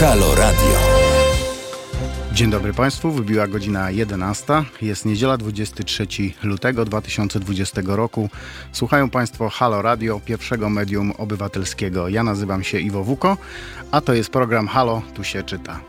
Halo Radio. Dzień dobry Państwu, wybiła godzina 11. Jest niedziela 23 lutego 2020 roku. Słuchają Państwo Halo Radio, pierwszego medium obywatelskiego. Ja nazywam się Iwo Wuko, a to jest program Halo, tu się czyta.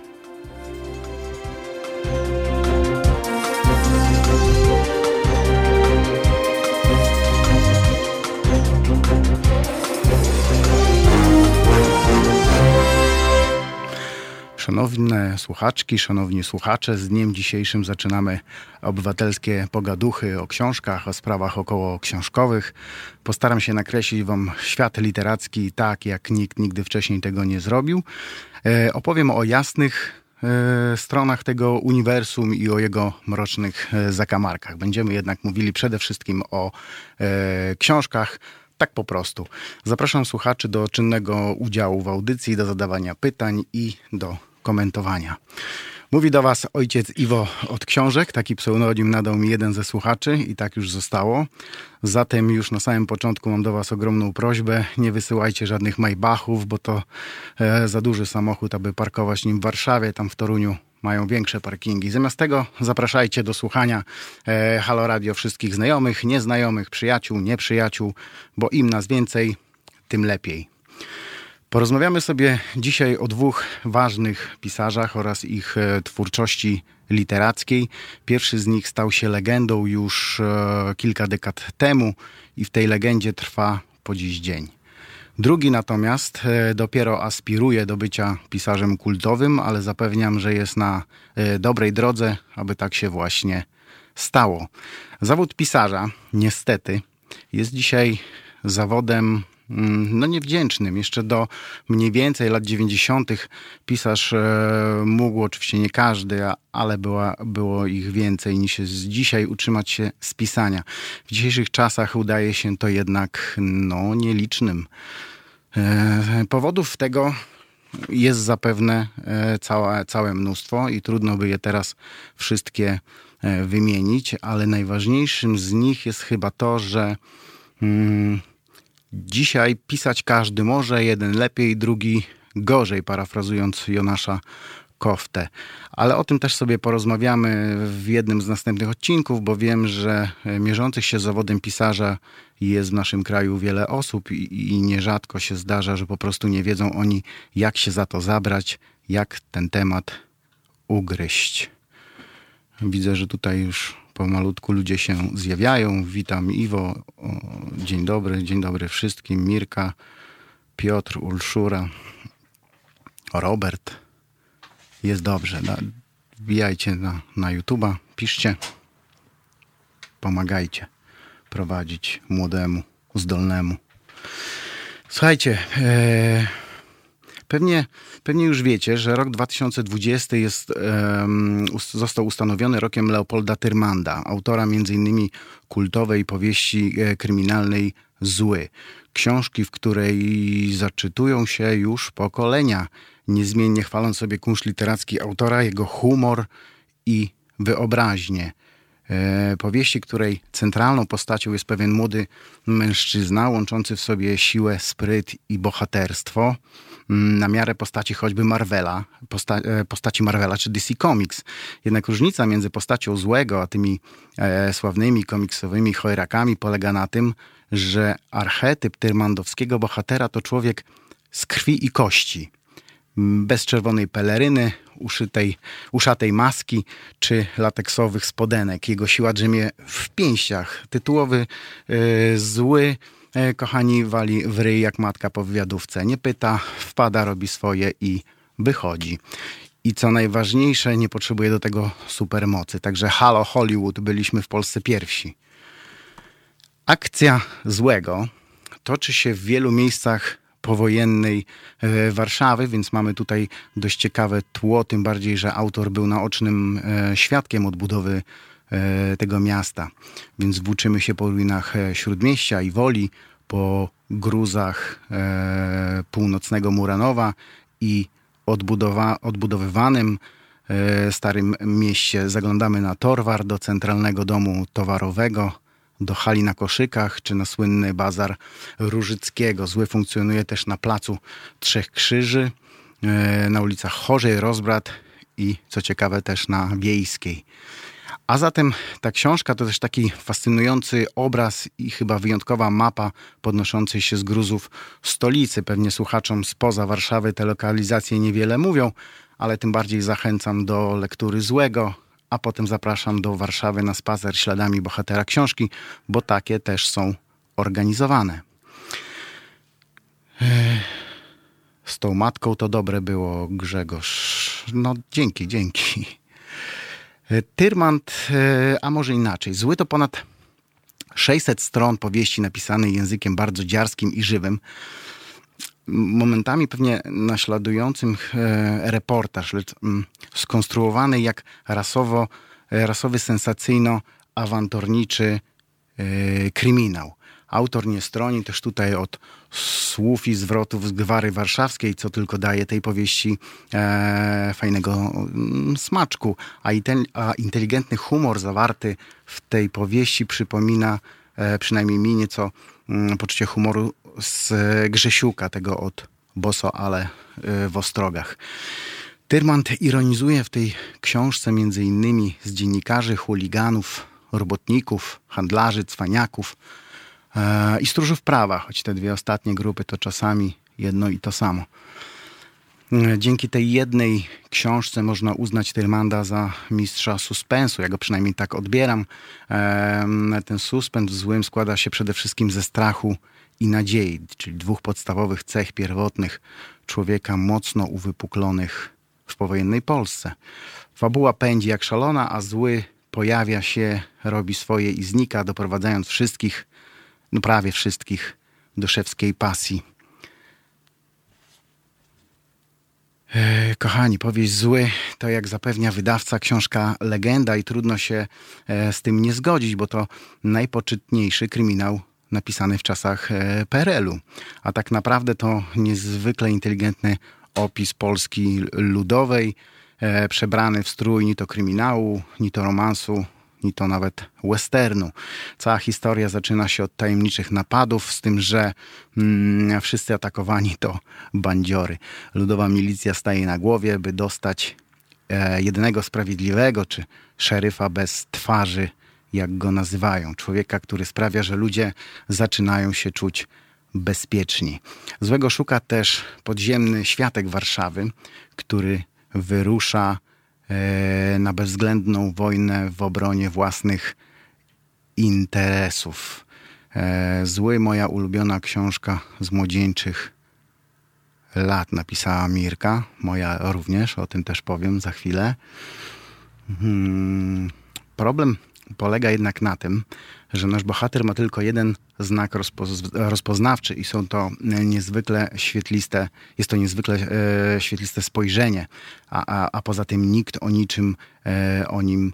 Szanowne słuchaczki, szanowni słuchacze, z dniem dzisiejszym zaczynamy obywatelskie pogaduchy o książkach, o sprawach około książkowych. Postaram się nakreślić Wam świat literacki tak, jak nikt nigdy wcześniej tego nie zrobił. E, opowiem o jasnych e, stronach tego uniwersum i o jego mrocznych e, zakamarkach. Będziemy jednak mówili przede wszystkim o e, książkach, tak po prostu. Zapraszam słuchaczy do czynnego udziału w audycji, do zadawania pytań i do komentowania. Mówi do Was ojciec Iwo od książek. Taki pseudonim nadał mi jeden ze słuchaczy i tak już zostało. Zatem już na samym początku mam do Was ogromną prośbę. Nie wysyłajcie żadnych Maybachów, bo to e, za duży samochód, aby parkować nim w Warszawie. Tam w Toruniu mają większe parkingi. Zamiast tego zapraszajcie do słuchania e, Halo Radio wszystkich znajomych, nieznajomych, przyjaciół, nieprzyjaciół, bo im nas więcej, tym lepiej. Porozmawiamy sobie dzisiaj o dwóch ważnych pisarzach oraz ich e, twórczości literackiej. Pierwszy z nich stał się legendą już e, kilka dekad temu i w tej legendzie trwa po dziś dzień. Drugi natomiast e, dopiero aspiruje do bycia pisarzem kultowym, ale zapewniam, że jest na dobrej drodze, aby tak się właśnie stało. Zawód pisarza, niestety, jest dzisiaj zawodem no niewdzięcznym. Jeszcze do mniej więcej lat 90. pisarz e, mógł, oczywiście nie każdy, ale była, było ich więcej niż jest dzisiaj, utrzymać się z pisania. W dzisiejszych czasach udaje się to jednak no, nielicznym. E, powodów tego jest zapewne e, całe, całe mnóstwo i trudno by je teraz wszystkie wymienić, ale najważniejszym z nich jest chyba to, że mm, Dzisiaj pisać każdy może, jeden lepiej, drugi gorzej, parafrazując Jonasza Koftę. Ale o tym też sobie porozmawiamy w jednym z następnych odcinków, bo wiem, że mierzących się zawodem pisarza jest w naszym kraju wiele osób i, i nierzadko się zdarza, że po prostu nie wiedzą oni, jak się za to zabrać, jak ten temat ugryźć. Widzę, że tutaj już pomalutku ludzie się zjawiają. Witam Iwo, dzień dobry, dzień dobry wszystkim. Mirka, Piotr, Ulszura, Robert. Jest dobrze. Wbijajcie na, na YouTube'a, piszcie, pomagajcie prowadzić młodemu, zdolnemu. Słuchajcie, e, Pewnie, pewnie już wiecie, że rok 2020 jest, um, został ustanowiony rokiem Leopolda Tyrmanda, autora m.in. kultowej powieści e, kryminalnej Zły. Książki, w której zaczytują się już pokolenia, niezmiennie chwaląc sobie kunsz literacki autora, jego humor i wyobraźnię. E, powieści, której centralną postacią jest pewien młody mężczyzna, łączący w sobie siłę, spryt i bohaterstwo. Mm, na miarę postaci choćby Marvela, posta e, postaci Marvela czy DC Comics. Jednak różnica między postacią złego a tymi e, sławnymi komiksowymi chojrakami polega na tym, że archetyp tyrmandowskiego bohatera to człowiek z krwi i kości. Bez czerwonej peleryny, uszytej, uszatej maski czy lateksowych spodenek. Jego siła drzemie w pięściach. Tytułowy yy, zły kochani, wali w ryj jak matka po wywiadówce. Nie pyta, wpada, robi swoje i wychodzi. I co najważniejsze, nie potrzebuje do tego supermocy. Także halo Hollywood, byliśmy w Polsce pierwsi. Akcja złego toczy się w wielu miejscach powojennej e, Warszawy, więc mamy tutaj dość ciekawe tło, tym bardziej, że autor był naocznym e, świadkiem odbudowy E, tego miasta. Więc włóczymy się po ruinach e, Śródmieścia i Woli, po gruzach e, północnego Muranowa i odbudowa, odbudowywanym starym mieście. Zaglądamy na Torwar, do centralnego domu towarowego, do hali na koszykach, czy na słynny bazar Różyckiego. Zły funkcjonuje też na placu Trzech Krzyży, na ulicach Chorzej, Rozbrat i co ciekawe też na Wiejskiej. A zatem ta książka to też taki fascynujący obraz i chyba wyjątkowa mapa podnoszącej się z gruzów stolicy. Pewnie słuchaczom spoza Warszawy te lokalizacje niewiele mówią, ale tym bardziej zachęcam do lektury złego, a potem zapraszam do Warszawy na spacer śladami bohatera książki, bo takie też są organizowane. Z tą matką to dobre było, Grzegorz. No dzięki, dzięki. Tyrmand, e, a może inaczej. Zły to ponad 600 stron powieści napisanej językiem bardzo dziarskim i żywym. Momentami pewnie naśladującym e, reportaż, lecz mm, skonstruowany jak rasowo, e, rasowy sensacyjno-awanturniczy kryminał. Autor nie stroni też tutaj od słów i zwrotów z gwary warszawskiej, co tylko daje tej powieści e, fajnego mm, smaczku. A, ten, a, inteligentny humor zawarty w tej powieści przypomina e, przynajmniej mi nieco mm, poczucie humoru z Grzesiuka, tego od Boso, ale e, w Ostrogach. Tyrmand ironizuje w tej książce między innymi z dziennikarzy, chuliganów, robotników, handlarzy, cwaniaków, i stróżów prawa, choć te dwie ostatnie grupy to czasami jedno i to samo. E, dzięki tej jednej książce można uznać Tyrmanda za mistrza suspensu. Ja go przynajmniej tak odbieram. E, ten suspens w złym składa się przede wszystkim ze strachu i nadziei, czyli dwóch podstawowych cech pierwotnych człowieka mocno uwypuklonych w powojennej Polsce. Fabuła pędzi jak szalona, a zły pojawia się, robi swoje i znika, doprowadzając wszystkich no prawie wszystkich, do szewskiej pasji. E, kochani, powieść Zły to jak zapewnia wydawca książka Legenda i trudno się e, z tym nie zgodzić, bo to najpoczytniejszy kryminał napisany w czasach e, PRL-u. A tak naprawdę to niezwykle inteligentny opis Polski ludowej, przebrany w strój ni to kryminału, ni to romansu, ni to nawet westernu. Cała historia zaczyna się od tajemniczych napadów, z tym, że mm, wszyscy atakowani to bandziory. Ludowa milicja staje na głowie, by dostać e, sprawiedliwego, czy szeryfa bez twarzy, jak go nazywają. Człowieka, który sprawia, że ludzie zaczynają się czuć bezpieczni. Złego szuka też podziemny światek Warszawy, który wyrusza na bezwzględną wojnę w obronie własnych interesów. E, Zły, moja ulubiona książka z młodzieńczych lat napisała Mirka, moja również, o tym też powiem za chwilę. Hmm, problem polega jednak na tym, że nasz bohater ma tylko jeden znak rozpoznawczy i są to niezwykle świetliste, jest to niezwykle e, świetliste spojrzenie, a, a, a poza tym nikt o niczym e, o nim,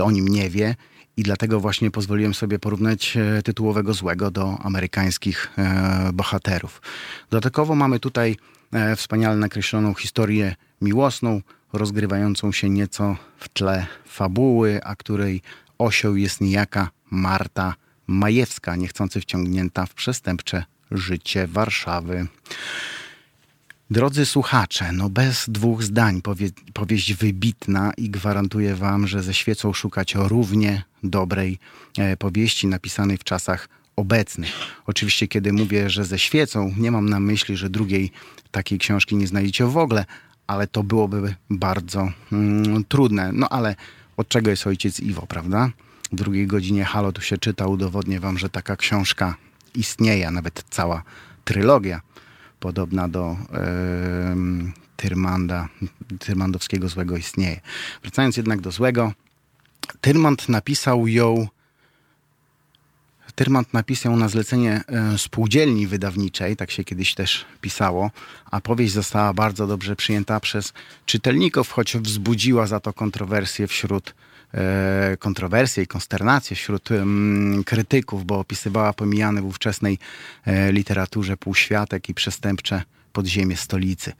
o nim nie wie i dlatego właśnie pozwoliłem sobie porównać e, tytułowego złego do amerykańskich e, bohaterów. Dodatkowo mamy tutaj e, wspaniale nakreśloną historię miłosną, rozgrywającą się nieco w tle fabuły, a której osią jest niejaka Marta Majewska, niechcący wciągnięta w przestępcze życie Warszawy. Drodzy słuchacze, no bez dwóch zdań powie, powieść wybitna i gwarantuję wam, że ze świecą szukać równie dobrej e, powieści napisanej w czasach obecnych. Oczywiście, kiedy mówię, że ze świecą, nie mam na myśli, że drugiej takiej książki nie znajdziecie w ogóle, ale to byłoby bardzo mm, trudne. No ale od czego jest ojciec Iwo, prawda? Drugiej godzinie Halo tu się czyta, udowodnię wam, że taka książka istnieje, nawet cała trylogia podobna do yy, Tyrmanda, Tyrmandowskiego Złego istnieje. Wracając jednak do Złego, Tyrmand napisał ją Tyrmand napisał na zlecenie e, spółdzielni wydawniczej, tak się kiedyś też pisało, a powieść została bardzo dobrze przyjęta przez czytelników, choć wzbudziła za to kontrowersje wśród kontrowersje i konsternacje wśród krytyków, bo opisywała pomijany w ówczesnej e, literaturze półświatek i przestępcze podziemie stolicy.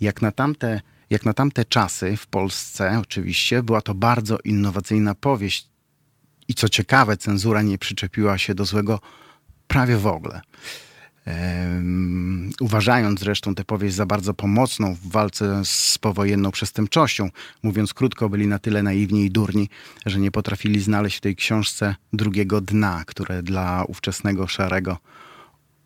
Jak na tamte jak na tamte czasy w Polsce, oczywiście, była to bardzo innowacyjna powieść, i co ciekawe, cenzura nie przyczepiła się do złego prawie w ogóle. Uważając zresztą tę powieść za bardzo pomocną w walce z powojenną przestępczością. Mówiąc krótko, byli na tyle naiwni i durni, że nie potrafili znaleźć w tej książce drugiego dna, które dla ówczesnego szarego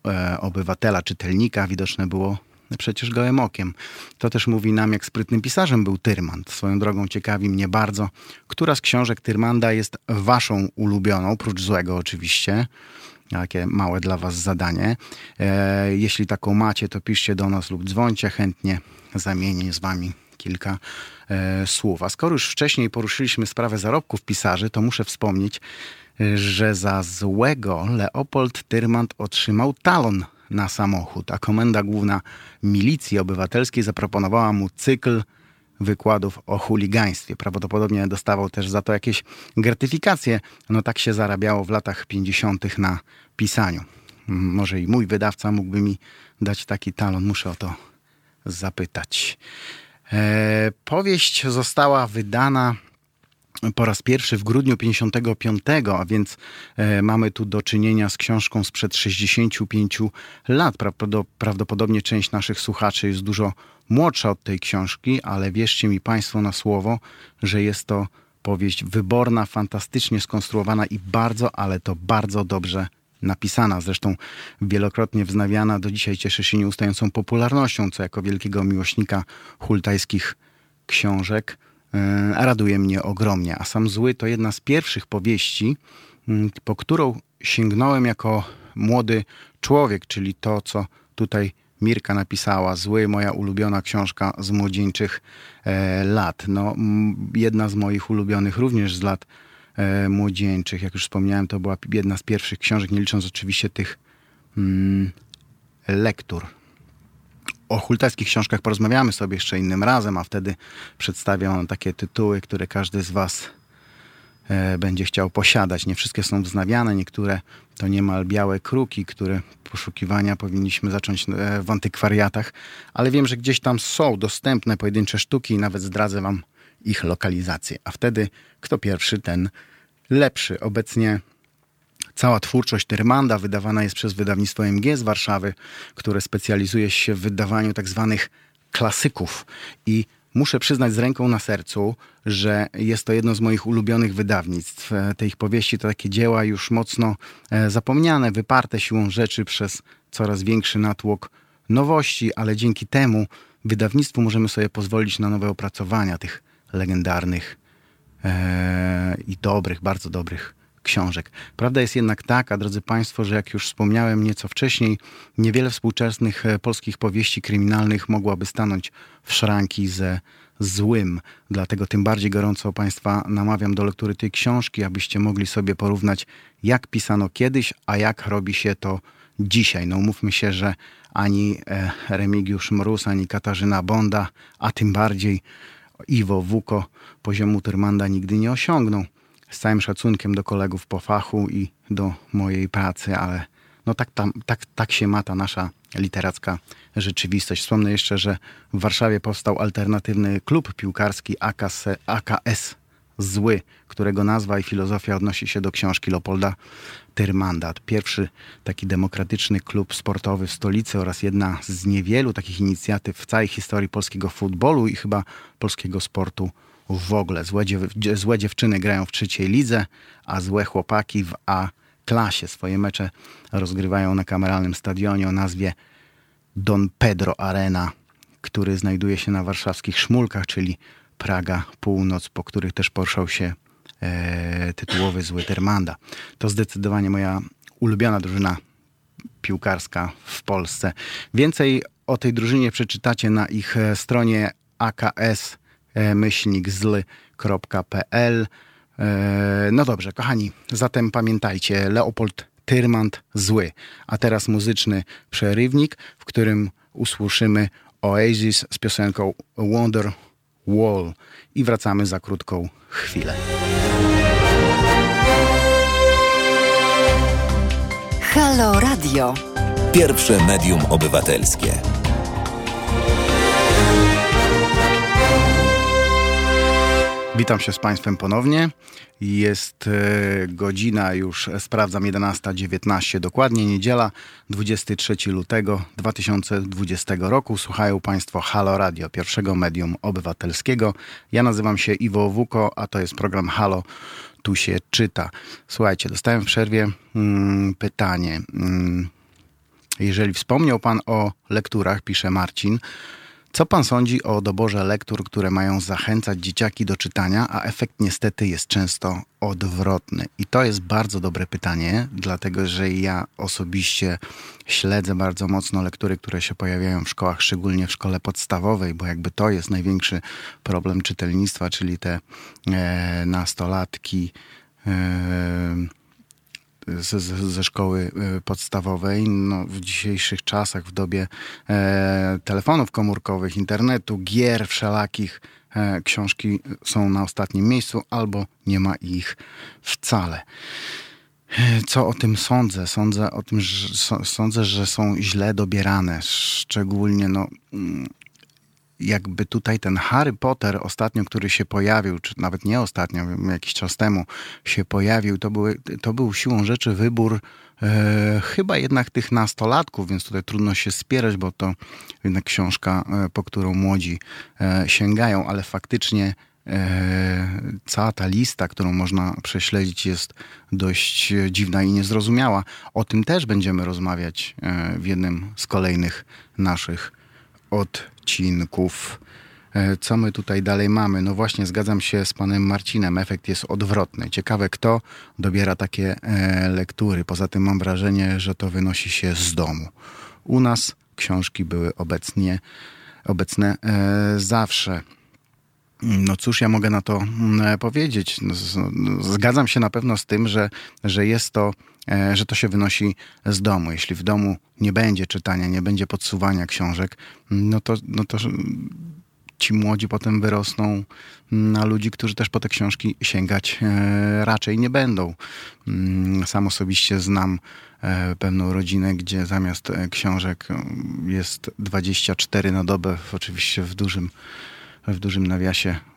e, obywatela, czytelnika widoczne było przecież gołym okiem. To też mówi nam, jak sprytnym pisarzem był Tyrmand. Swoją drogą ciekawi mnie bardzo, która z książek Tyrmanda jest waszą ulubioną, prócz złego oczywiście. Takie małe dla was zadanie. E, jeśli taką macie, to piszcie do nas lub dzwońcie, chętnie zamienię z wami kilka e, słów. A skoro już wcześniej poruszyliśmy sprawę zarobków pisarzy, to muszę wspomnieć, że za złego Leopold Tyrmand otrzymał talon na samochód, a Komenda Główna Milicji Obywatelskiej zaproponowała mu cykl wykładów o chuligaństwie. Prawdopodobnie dostawał też za to jakieś gratyfikacje. No tak się zarabiało w latach 50. na pisaniu. Może i mój wydawca mógłby mi dać taki talon. Muszę o to zapytać. E, powieść została wydana po raz pierwszy w grudniu 55, a więc e, mamy tu do czynienia z książką sprzed 65 lat. Prawdopodobnie część naszych słuchaczy jest dużo młodsza od tej książki, ale wierzcie mi Państwo na słowo, że jest to powieść wyborna, fantastycznie skonstruowana i bardzo, ale to bardzo dobrze napisana. Zresztą wielokrotnie wznawiana, do dzisiaj cieszy się nieustającą popularnością, co jako wielkiego miłośnika hultajskich książek E, raduje mnie ogromnie. A Sam Zły to jedna z pierwszych powieści, po którą sięgnąłem jako młody człowiek, czyli to, co tutaj Mirka napisała. Zły, moja ulubiona książka z młodzieńczych e, lat. No, jedna z moich ulubionych również z lat e, młodzieńczych. Jak już wspomniałem, to była jedna z pierwszych książek, nie licząc oczywiście tych mm, lektur o hultajskich książkach porozmawiamy sobie jeszcze innym razem, a wtedy przedstawię takie tytuły, które każdy z Was e, będzie chciał posiadać. Nie wszystkie są wznawiane, niektóre to niemal białe kruki, które poszukiwania powinniśmy zacząć e, w antykwariatach, ale wiem, że gdzieś tam są dostępne pojedyncze sztuki i nawet zdradzę Wam ich lokalizację. A wtedy kto pierwszy, ten lepszy. Obecnie Cała twórczość Tyrmanda wydawana jest przez wydawnictwo MG z Warszawy, które specjalizuje się w wydawaniu tak zwanych klasyków. I muszę przyznać z ręką na sercu, że jest to jedno z moich ulubionych wydawnictw. Te ich powieści to takie dzieła już mocno e, zapomniane, wyparte siłą rzeczy przez coraz większy natłok nowości, ale dzięki temu wydawnictwu możemy sobie pozwolić na nowe opracowania tych legendarnych e, i dobrych, bardzo dobrych książek. Prawda jest jednak taka, drodzy Państwo, że jak już wspomniałem nieco wcześniej, niewiele współczesnych e, polskich powieści kryminalnych mogłaby stanąć w szranki ze złym. Dlatego tym bardziej gorąco Państwa namawiam do lektury tej książki, abyście mogli sobie porównać, jak pisano kiedyś, a jak robi się to dzisiaj. No umówmy się, że ani e, Remigiusz Mróz, ani Katarzyna Bonda, a tym bardziej Iwo Wuko poziomu Tyrmanda nigdy nie osiągną z całym szacunkiem do kolegów po fachu i do mojej pracy, ale no tak, tam, tak, tak się ma ta nasza literacka rzeczywistość. Wspomnę jeszcze, że w Warszawie powstał alternatywny klub piłkarski AKS, AKS Zły, którego nazwa i filozofia odnosi się do książki Leopolda Tyrmanda. Pierwszy taki demokratyczny klub sportowy w stolicy oraz jedna z niewielu takich inicjatyw w całej historii polskiego futbolu i chyba polskiego sportu w ogóle. Złe, dziew złe dziewczyny grają w trzeciej lidze, a złe chłopaki w A klasie. Swoje mecze rozgrywają na kameralnym stadionie o nazwie Don Pedro Arena, który znajduje się na warszawskich Szmulkach, czyli Praga Północ, po których też poruszał się e, tytułowy zły Termanda. To zdecydowanie moja ulubiona drużyna piłkarska w Polsce. Więcej o tej drużynie przeczytacie na ich e, stronie AKS myślnik zly.pl. E, no dobrze, kochani, zatem pamiętajcie, Leopold Tyrmand zły. A teraz muzyczny przerywnik, w którym usłyszymy Oasis z piosenką Wonder Wall i wracamy za krótką chwilę. Halo Radio. Pierwsze medium obywatelskie. Witam się z Państwem ponownie. Jest e, godzina już, sprawdzam, 11.19 dokładnie, niedziela, 23 lutego 2020 roku. Słuchają Państwo Halo Radio, pierwszego medium obywatelskiego. Ja nazywam się Iwo Wuko, a to jest program Halo, tu się czyta. Słuchajcie, dostałem w przerwie mm, pytanie. Mm, jeżeli wspomniał Pan o lekturach, pisze Marcin, co pan sądzi o doborze lektur, które mają zachęcać dzieciaki do czytania, a efekt niestety jest często odwrotny? I to jest bardzo dobre pytanie, dlatego że ja osobiście śledzę bardzo mocno lektury, które się pojawiają w szkołach, szczególnie w szkole podstawowej, bo jakby to jest największy problem czytelnictwa, czyli te e, nastolatki. E, ze, ze szkoły e, podstawowej. No, w dzisiejszych czasach, w dobie e, telefonów komórkowych, internetu, gier wszelakich, e, książki są na ostatnim miejscu albo nie ma ich wcale. Co o tym sądzę? Sądzę o tym, że, sądzę, że są źle dobierane. Szczególnie no, mm, jakby tutaj ten Harry Potter ostatnio, który się pojawił, czy nawet nie ostatnio, jakiś czas temu się pojawił, to, były, to był siłą rzeczy wybór e, chyba jednak tych nastolatków, więc tutaj trudno się spierać, bo to jednak książka, e, po którą młodzi e, sięgają, ale faktycznie e, cała ta lista, którą można prześledzić, jest dość dziwna i niezrozumiała. O tym też będziemy rozmawiać e, w jednym z kolejnych naszych odcinków. E, co my tutaj dalej mamy? No właśnie, zgadzam się z panem Marcinem. Efekt jest odwrotny. Ciekawe, kto dobiera takie e, lektury. Poza tym mam wrażenie, że to wynosi się z domu. U nas książki były obecnie, obecne e, zawsze. No cóż ja mogę na to mm, powiedzieć? No, no, zgadzam się na pewno z tym, że, że jest to że to się wynosi z domu. Jeśli w domu nie będzie czytania, nie będzie podsuwania książek, no to, no to ci młodzi potem wyrosną na ludzi, którzy też po te książki sięgać e, raczej nie będą. Mm, sam osobiście znam e, pewną rodzinę, gdzie zamiast książek jest 24 na dobę, oczywiście w dużym, w dużym nawiasie E,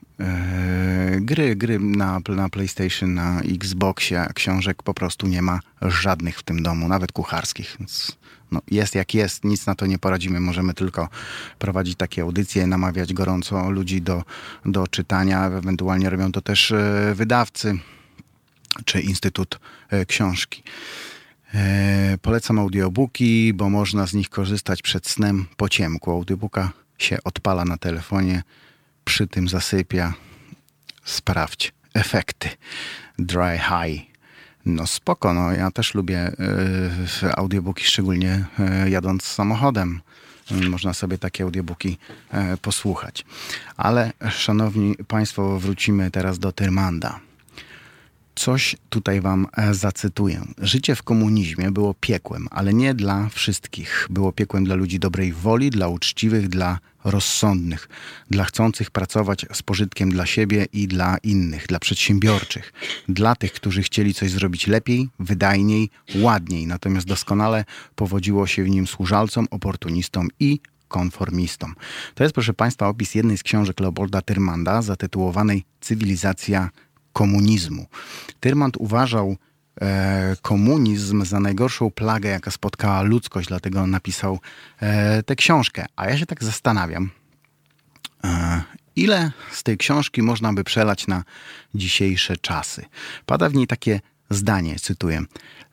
gry, gry na, na PlayStation, na Xboxie, książek po prostu nie ma żadnych w tym domu, nawet kucharskich. Więc no, jest jak jest, nic na to nie poradzimy. Możemy tylko prowadzić takie audycje, namawiać gorąco ludzi do, do czytania. Ewentualnie robią to też e, wydawcy czy Instytut e, Książki. Polecam audiobooki, bo można z nich korzystać przed snem po ciemku. Audiobooka się odpala na telefonie przy tym zasypia. Sprawdź efekty. Dry High. No spoko, no ja też lubię y, audiobooki, szczególnie y, jadąc samochodem. Można sobie takie audiobooki y, posłuchać. Ale, szanowni państwo, wrócimy teraz do Tyrmanda. Coś tutaj wam e, zacytuję. Życie w komunizmie było piekłem, ale nie dla wszystkich. Było piekłem dla ludzi dobrej woli, dla uczciwych, dla rozsądnych, dla chcących pracować z pożytkiem dla siebie i dla innych, dla przedsiębiorczych, dla tych, którzy chcieli coś zrobić lepiej, wydajniej, ładniej. Natomiast doskonale powodziło się w nim służalcom, oportunistom i konformistom. To jest, proszę Państwa, opis jednej z książek Leopolda Tyrmanda zatytułowanej Cywilizacja komunizmu. Tyrmand uważał e, komunizm za najgorszą plagę, jaka spotkała ludzkość, dlatego napisał e, tę książkę. A ja się tak zastanawiam, e, ile z tej książki można by przelać na dzisiejsze czasy. Pada w niej takie zdanie, cytuję.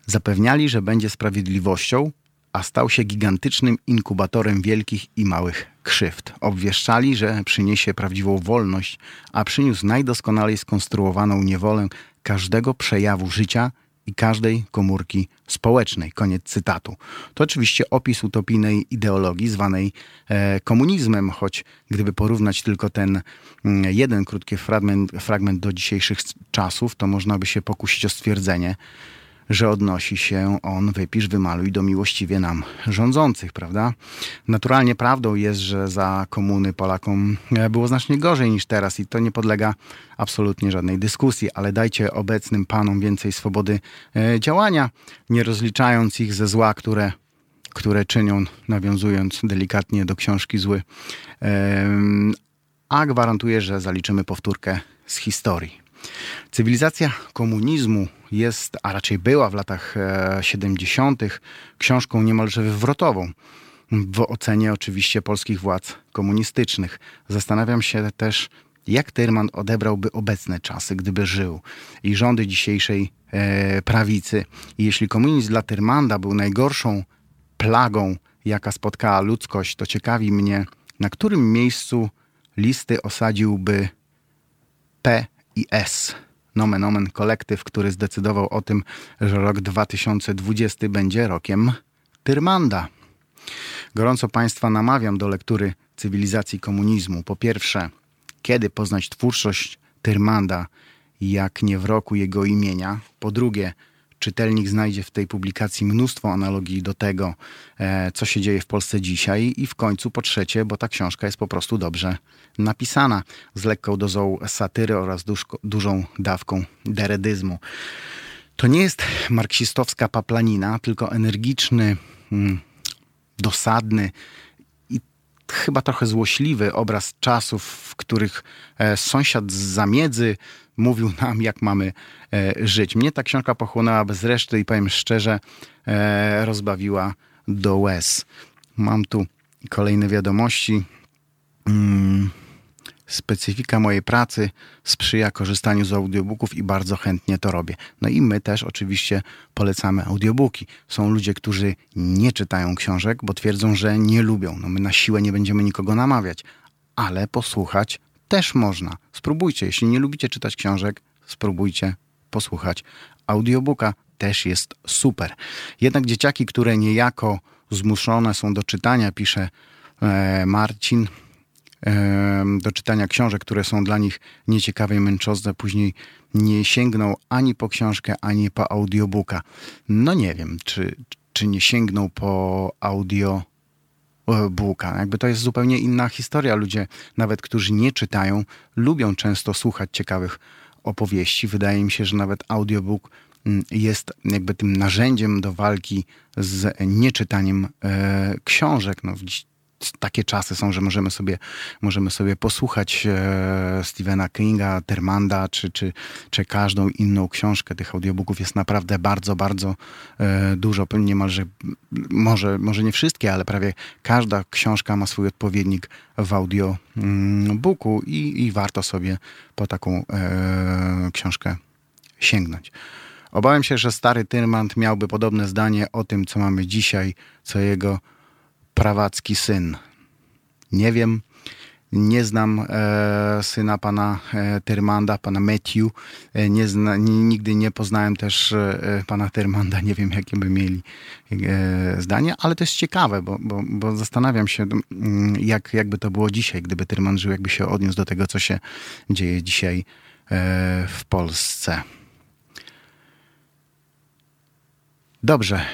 Zapewniali, że będzie sprawiedliwością, a stał się gigantycznym inkubatorem wielkich i małych krzywd. Obwieszczali, że przyniesie prawdziwą wolność, a przyniósł najdoskonalej skonstruowaną niewolę każdego przejawu życia i każdej komórki społecznej. Koniec cytatu. To oczywiście opis utopijnej ideologii zwanej e, komunizmem, choć gdyby porównać tylko ten mm, jeden krótki fragment, fragment do dzisiejszych czasów, to można by się pokusić o stwierdzenie, że odnosi się on, wypisz, wymaluj do miłościwie nam rządzących, prawda? Naturalnie prawdą jest, że za komuny Polakom e, było znacznie gorzej niż teraz i to nie podlega absolutnie żadnej dyskusji, ale dajcie obecnym panom więcej swobody e, działania, nie rozliczając ich ze zła, które które czynią, nawiązując delikatnie do książki Zły. A gwarantuję, że zaliczymy powtórkę z historii. Cywilizacja komunizmu jest, a raczej była w latach 70., książką niemalże wywrotową w ocenie oczywiście polskich władz komunistycznych. Zastanawiam się też, jak Tyrman odebrałby obecne czasy, gdyby żył i rządy dzisiejszej e, prawicy. I jeśli komunizm dla Tyrmanda był najgorszą plagą, jaka spotkała ludzkość, to ciekawi mnie, na którym miejscu listy osadziłby P S. Nomen omen kolektyw, który zdecydował o tym, że rok 2020 będzie rokiem Tyrmanda. Gorąco Państwa namawiam do lektury cywilizacji komunizmu. Po pierwsze, kiedy poznać twórczość Tyrmanda, jak nie w roku jego imienia. Po drugie, czytelnik znajdzie w tej publikacji mnóstwo analogii do tego, e, co się dzieje w Polsce dzisiaj. I w końcu, po trzecie, bo ta książka jest po prostu dobrze napisana, z lekką dozą satyry oraz dużą dawką deredyzmu. To nie jest marksistowska paplanina, tylko energiczny, mm, dosadny i chyba trochę złośliwy obraz czasów, w których e, sąsiad z zamiedzy mówił nam, jak mamy e, żyć. Mnie ta książka pochłonęła bez reszty i powiem szczerze, e, rozbawiła do łez. Mam tu kolejne wiadomości. Mm specyfika mojej pracy sprzyja korzystaniu z audiobooków i bardzo chętnie to robię. No i my też oczywiście polecamy audiobooki. Są ludzie, którzy nie czytają książek, bo twierdzą, że nie lubią. No my na siłę nie będziemy nikogo namawiać, ale posłuchać też można. Spróbujcie, jeśli nie lubicie czytać książek, spróbujcie posłuchać audiobooka. Też jest super. Jednak dzieciaki, które niejako zmuszone są do czytania, pisze e, Marcin, do czytania książek, które są dla nich nieciekawe i męczące, później nie sięgną ani po książkę, ani po audiobooka. No nie wiem, czy, czy nie sięgną po audio booka. Jakby to jest zupełnie inna historia. Ludzie, nawet którzy nie czytają, lubią często słuchać ciekawych opowieści. Wydaje mi się, że nawet audiobook mm, jest jakby tym narzędziem do walki z nieczytaniem e, książek. No, takie czasy są, że możemy sobie, możemy sobie posłuchać e, Stephena Kinga, Termanda, czy, czy, czy każdą inną książkę. Tych audiobooków jest naprawdę bardzo, bardzo e, dużo. Niemalże, może, może nie wszystkie, ale prawie każda książka ma swój odpowiednik w audiobooku i, i warto sobie po taką e, książkę sięgnąć. Obawiam się, że stary Tyrmand miałby podobne zdanie o tym, co mamy dzisiaj, co jego prawacki syn. Nie wiem, nie znam e, syna pana e, Tyrmanda, pana Matthew. E, nie zna, nigdy nie poznałem też e, pana Tyrmanda. Nie wiem, jakie by mieli e, zdanie, ale to jest ciekawe, bo, bo, bo zastanawiam się, mm, jak, jakby to było dzisiaj, gdyby Tyrmand żył, jakby się odniósł do tego, co się dzieje dzisiaj e, w Polsce. Dobrze.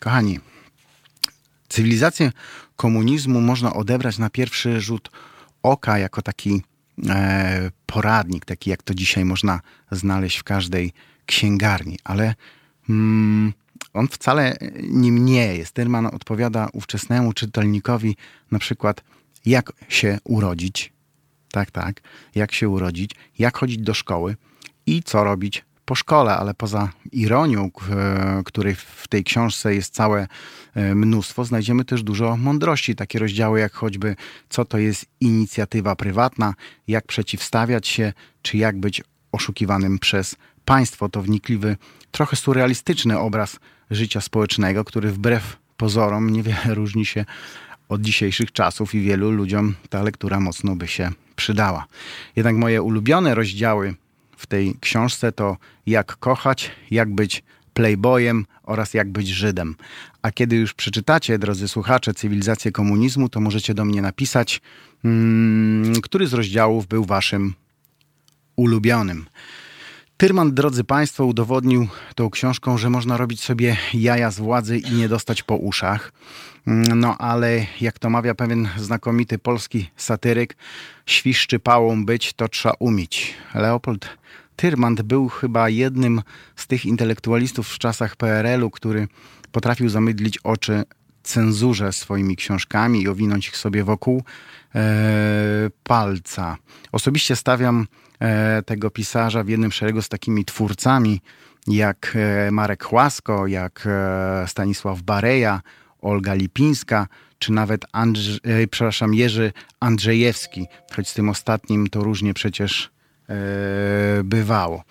Kochani, Cywilizację komunizmu można odebrać na pierwszy rzut oka jako taki e, poradnik, taki jak to dzisiaj można znaleźć w każdej księgarni, ale mm, on wcale nim nie jest. Tyrman odpowiada ówczesnemu czytelnikowi na przykład jak się urodzić, tak, tak, jak się urodzić, jak chodzić do szkoły i co robić po szkole, ale poza ironią, której w tej książce jest całe e, mnóstwo, znajdziemy też dużo mądrości. Takie rozdziały jak choćby co to jest inicjatywa prywatna, jak przeciwstawiać się, czy jak być oszukiwanym przez państwo. To wnikliwy, trochę surrealistyczny obraz życia społecznego, który wbrew pozorom niewiele różni się od dzisiejszych czasów i wielu ludziom ta lektura mocno by się przydała. Jednak moje ulubione rozdziały w tej książce to jak kochać, jak być playboyem oraz jak być Żydem. A kiedy już przeczytacie, drodzy słuchacze, cywilizację komunizmu, to możecie do mnie napisać, hmm, który z rozdziałów był waszym ulubionym. Tyrman, drodzy Państwo, udowodnił tą książką, że można robić sobie jaja z władzy i nie dostać po uszach. No ale jak to mawia pewien znakomity polski satyryk, świszczy pałą być to trzeba umieć. Leopold Tyrmand był chyba jednym z tych intelektualistów w czasach PRL-u, który potrafił zamydlić oczy cenzurze swoimi książkami i owinąć ich sobie wokół e, palca. Osobiście stawiam e, tego pisarza w jednym szeregu z takimi twórcami jak e, Marek Chłasko, jak e, Stanisław Bareja, Olga Lipińska, czy nawet Andrze, e, przepraszam, Jerzy Andrzejewski, choć z tym ostatnim to różnie przecież bywało.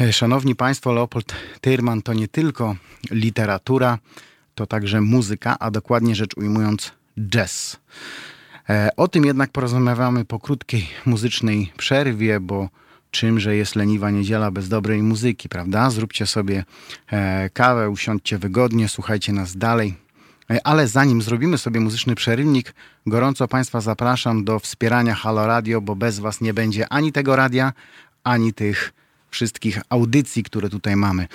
E, szanowni Państwo, Leopold Tyrman to nie tylko literatura, to także muzyka, a dokładnie rzecz ujmując jazz. E, o tym jednak porozmawiamy po krótkiej muzycznej przerwie, bo czymże jest leniwa niedziela bez dobrej muzyki, prawda? Zróbcie sobie e, kawę, usiądźcie wygodnie, słuchajcie nas dalej. Ale zanim zrobimy sobie muzyczny przerywnik, gorąco Państwa zapraszam do wspierania Halo Radio, bo bez Was nie będzie ani tego radia, ani tych wszystkich audycji, które tutaj mamy.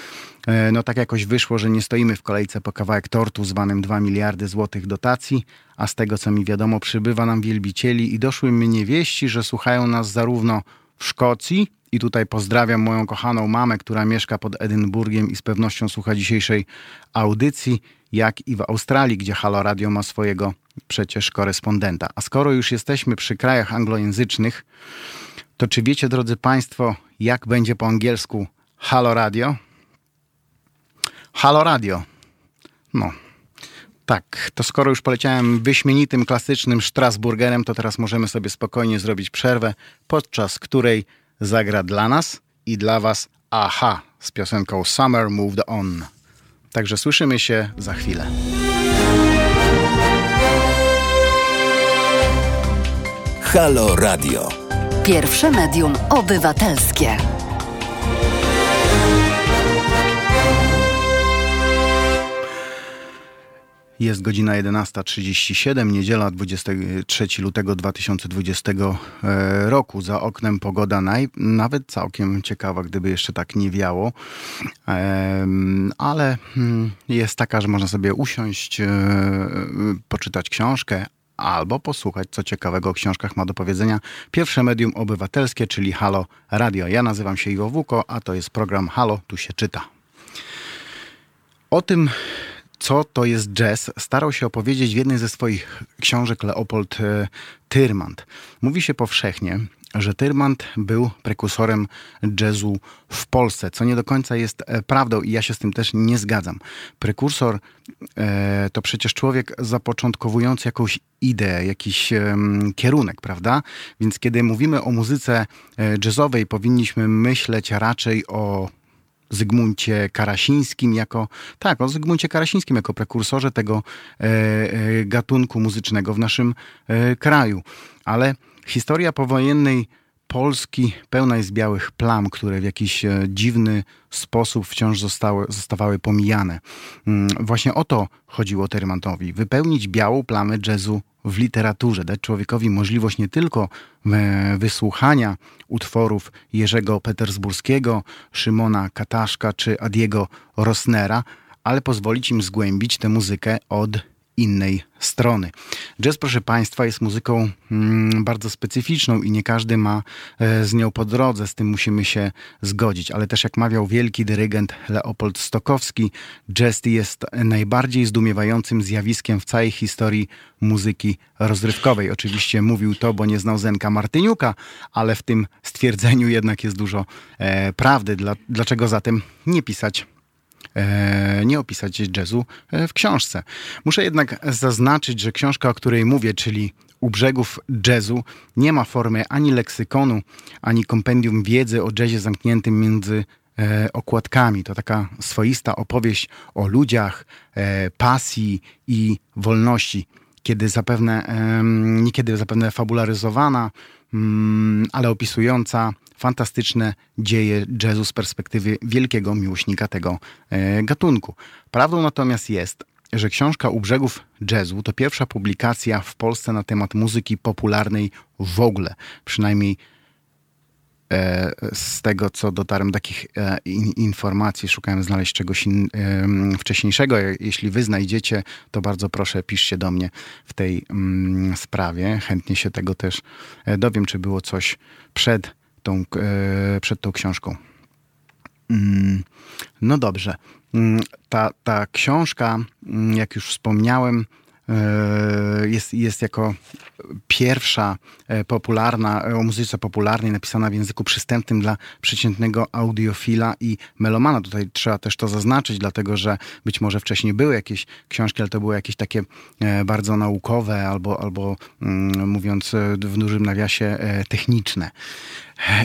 E, no tak jakoś wyszło, że nie stoimy w kolejce po kawałek tortu zwanym 2 miliardy złotych dotacji, a z tego co mi wiadomo przybywa nam wielbicieli i doszły mnie wieści, że słuchają nas zarówno w Szkocji i tutaj pozdrawiam moją kochaną mamę, która mieszka pod Edynburgiem i z pewnością słucha dzisiejszej audycji, jak i w Australii, gdzie Halo Radio ma swojego przecież korespondenta. A skoro już jesteśmy przy krajach anglojęzycznych, to czy wiecie, drodzy Państwo, jak będzie po angielsku Halo Radio? Halo Radio. No. Tak, to skoro już poleciałem wyśmienitym, klasycznym Strasburgerem, to teraz możemy sobie spokojnie zrobić przerwę, podczas której zagra dla nas i dla Was Aha z piosenką Summer Moved On. Także słyszymy się za chwilę. Halo Radio. Pierwsze medium obywatelskie. Jest godzina 11.37, niedziela 23 lutego 2020 e, roku. Za oknem pogoda naj, nawet całkiem ciekawa, gdyby jeszcze tak nie wiało. Ale hmm, jest taka, że można sobie usiąść, e, poczytać książkę, albo posłuchać, co ciekawego o książkach ma do powiedzenia pierwsze medium obywatelskie, czyli Halo Radio. Ja nazywam się Iwo Wuko, a to jest program Halo, tu się czyta. O tym, co to jest jazz, starał się opowiedzieć w jednej ze swoich książek Leopold e, Tyrmand. Mówi się powszechnie, że Tyrmand był prekursorem jazzu w Polsce, co nie do końca jest e, prawdą i ja się z tym też nie zgadzam. Prekursor e, to przecież człowiek zapoczątkowujący jakąś ideę, jakiś e, kierunek, prawda? Więc kiedy mówimy o muzyce e, jazzowej, powinniśmy myśleć raczej o Zygmuncie Karasińskim jako, tak, o Zygmuncie Karasińskim jako prekursorze tego e, e, gatunku muzycznego w naszym e, kraju. Ale historia powojennej Polski pełna jest białych plam, które w jakiś e, dziwny sposób wciąż zostały, zostawały pomijane. Mm, właśnie o to chodziło Termantowi. Wypełnić białą plamę jazzu w literaturze, dać człowiekowi możliwość nie tylko e, wysłuchania utworów Jerzego Petersburskiego, Szymona Kataszka czy Adiego Rosnera, ale pozwolić im zgłębić tę muzykę od innej strony. Jazz, proszę Państwa, jest muzyką mm, bardzo specyficzną i nie każdy ma e, z nią po drodze, z tym musimy się zgodzić, ale też jak mawiał wielki dyrygent Leopold Stokowski, jazz jest najbardziej zdumiewającym zjawiskiem w całej historii muzyki rozrywkowej. Oczywiście mówił to, bo nie znał Zenka Martyniuka, ale w tym stwierdzeniu jednak jest dużo e, prawdy. Dla, dlaczego zatem nie pisać nie opisać jazzu e, w książce. Muszę jednak zaznaczyć, że książka, o której mówię, czyli u brzegów jazzu, nie ma formy ani leksykonu, ani kompendium wiedzy o jazzie zamkniętym między e, okładkami. To taka swoista opowieść o ludziach, pasji i wolności, kiedy zapewne, niekiedy zapewne fabularyzowana, mm, ale opisująca fantastyczne dzieje jazzu z perspektywy wielkiego miłośnika tego e, gatunku. Prawdą natomiast jest, że książka U brzegów jazzu to pierwsza publikacja w Polsce na temat muzyki popularnej w ogóle. Przynajmniej e, z tego, co dotarłem takich e, informacji, szukałem znaleźć czegoś wcześniejszego. Jeśli wy znajdziecie, to bardzo proszę, piszcie do mnie w tej mm, sprawie. Chętnie się tego też dowiem, czy było coś przed tą, e, przed tą książką. Mm, no dobrze. Mm, ta, ta książka, mm, jak już wspomniałem, e, jest, jest jako pierwsza e, popularna, o muzyce popularnej napisana w języku przystępnym dla przeciętnego audiofila i melomana. Tutaj trzeba też to zaznaczyć, dlatego że być może wcześniej były jakieś książki, ale to były jakieś takie bardzo naukowe albo, albo mówiąc w dużym nawiasie techniczne.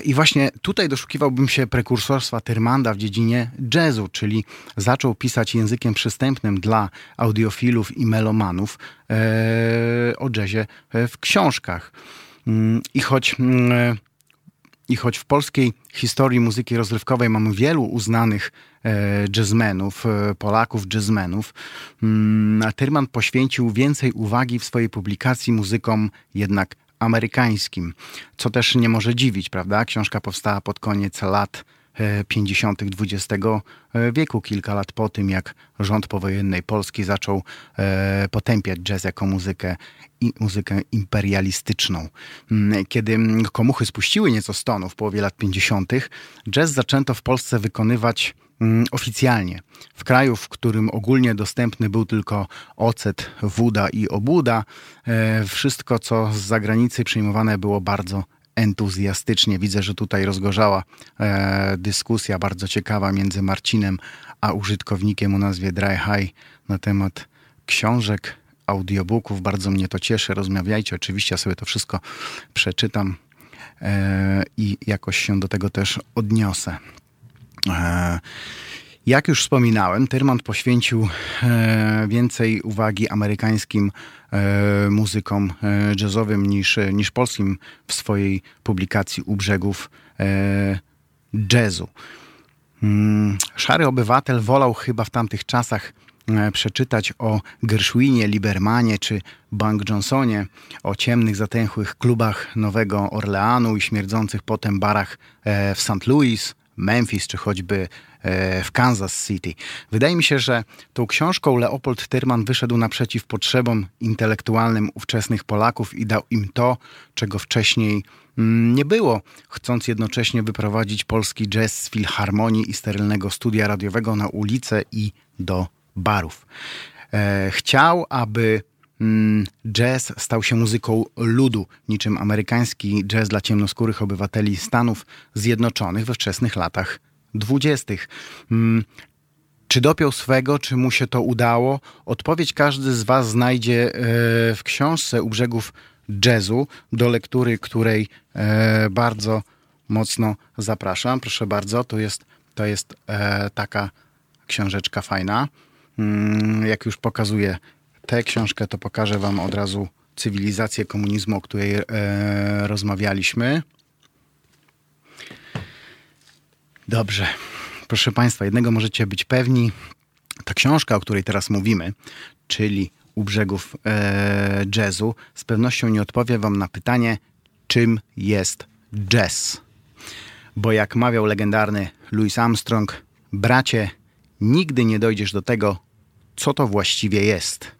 I właśnie tutaj doszukiwałbym się prekursorstwa Tyrmanda w dziedzinie jazzu, czyli zaczął pisać językiem przystępnym dla audiofilów i melomanów e, o jazzie e, w książkach. Mm, I choć mm, i choć w polskiej historii muzyki rozrywkowej mamy wielu uznanych e, jazzmenów, Polaków jazzmenów, mm, Tyrman poświęcił więcej uwagi w swojej publikacji muzykom jednak amerykańskim, co też nie może dziwić, prawda? Książka powstała pod koniec lat 50. XX e, wieku, kilka lat po tym, jak rząd powojennej Polski zaczął e, potępiać jazz jako muzykę i muzykę imperialistyczną. Mm, kiedy komuchy spuściły nieco stonu w połowie lat 50., jazz zaczęto w Polsce wykonywać Mm, oficjalnie. W kraju, w którym ogólnie dostępny był tylko ocet, woda i obuda, e, wszystko co z zagranicy przyjmowane było bardzo entuzjastycznie. Widzę, że tutaj rozgorzała e, dyskusja bardzo ciekawa między Marcinem a użytkownikiem o nazwie Dry High na temat książek, audiobooków. Bardzo mnie to cieszy. Rozmawiajcie. Oczywiście ja sobie to wszystko przeczytam e, i jakoś się do tego też odniosę. E, jak już wspominałem, Tyrmand poświęcił e, więcej uwagi amerykańskim e, muzykom jazzowym niż, niż polskim w swojej publikacji U brzegów jazzu. Mm, szary obywatel wolał chyba w tamtych czasach przeczytać o Gershwinie, Libermanie czy Bank Johnsonie, o ciemnych, zatęchłych klubach Nowego Orleanu i śmierdzących potem barach w St. Louis, Memphis czy choćby e, w Kansas City. Wydaje mi się, że tą książką Leopold Tyrman wyszedł naprzeciw potrzebom intelektualnym ówczesnych Polaków i dał im to, czego wcześniej mm, nie było, chcąc jednocześnie wyprowadzić polski jazz z filharmonii i sterylnego studia radiowego na ulicę i do barów. E, chciał, aby jazz stał się muzyką ludu, niczym amerykański jazz dla ciemnoskórych obywateli Stanów Zjednoczonych we wczesnych latach dwudziestych. Mm, czy dopiął swego, czy mu się to udało? Odpowiedź każdy z Was znajdzie e, w książce U brzegów jazzu, do lektury której e, bardzo mocno zapraszam. Proszę bardzo, to jest, to jest e, taka książeczka fajna. Mm, jak już pokazuję tę książkę, to pokażę Wam od razu cywilizację komunizmu, o której e, rozmawialiśmy. Dobrze. Proszę Państwa, jednego możecie być pewni. Ta książka, o której teraz mówimy, czyli U brzegów e, jazzu, z pewnością nie odpowie Wam na pytanie, czym jest jazz. Bo jak mawiał legendarny Louis Armstrong, bracie, nigdy nie dojdziesz do tego, co to właściwie jest.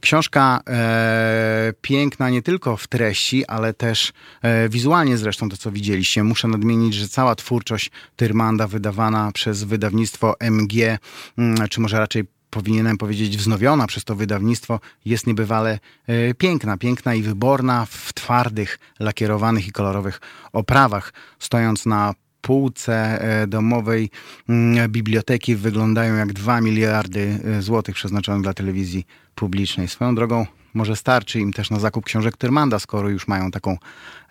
Książka e, piękna nie tylko w treści, ale też e, wizualnie zresztą to, co widzieliście. Muszę nadmienić, że cała twórczość Tyrmanda wydawana przez wydawnictwo MG, mm, czy może raczej powinienem powiedzieć wznowiona przez to wydawnictwo, jest niebywale e, piękna, piękna i wyborna w twardych, lakierowanych i kolorowych oprawach, stojąc na półce e, domowej mm, biblioteki wyglądają jak 2 miliardy e, złotych przeznaczonych dla telewizji publicznej. Swoją drogą może starczy im też na zakup książek Tyrmanda, skoro już mają taką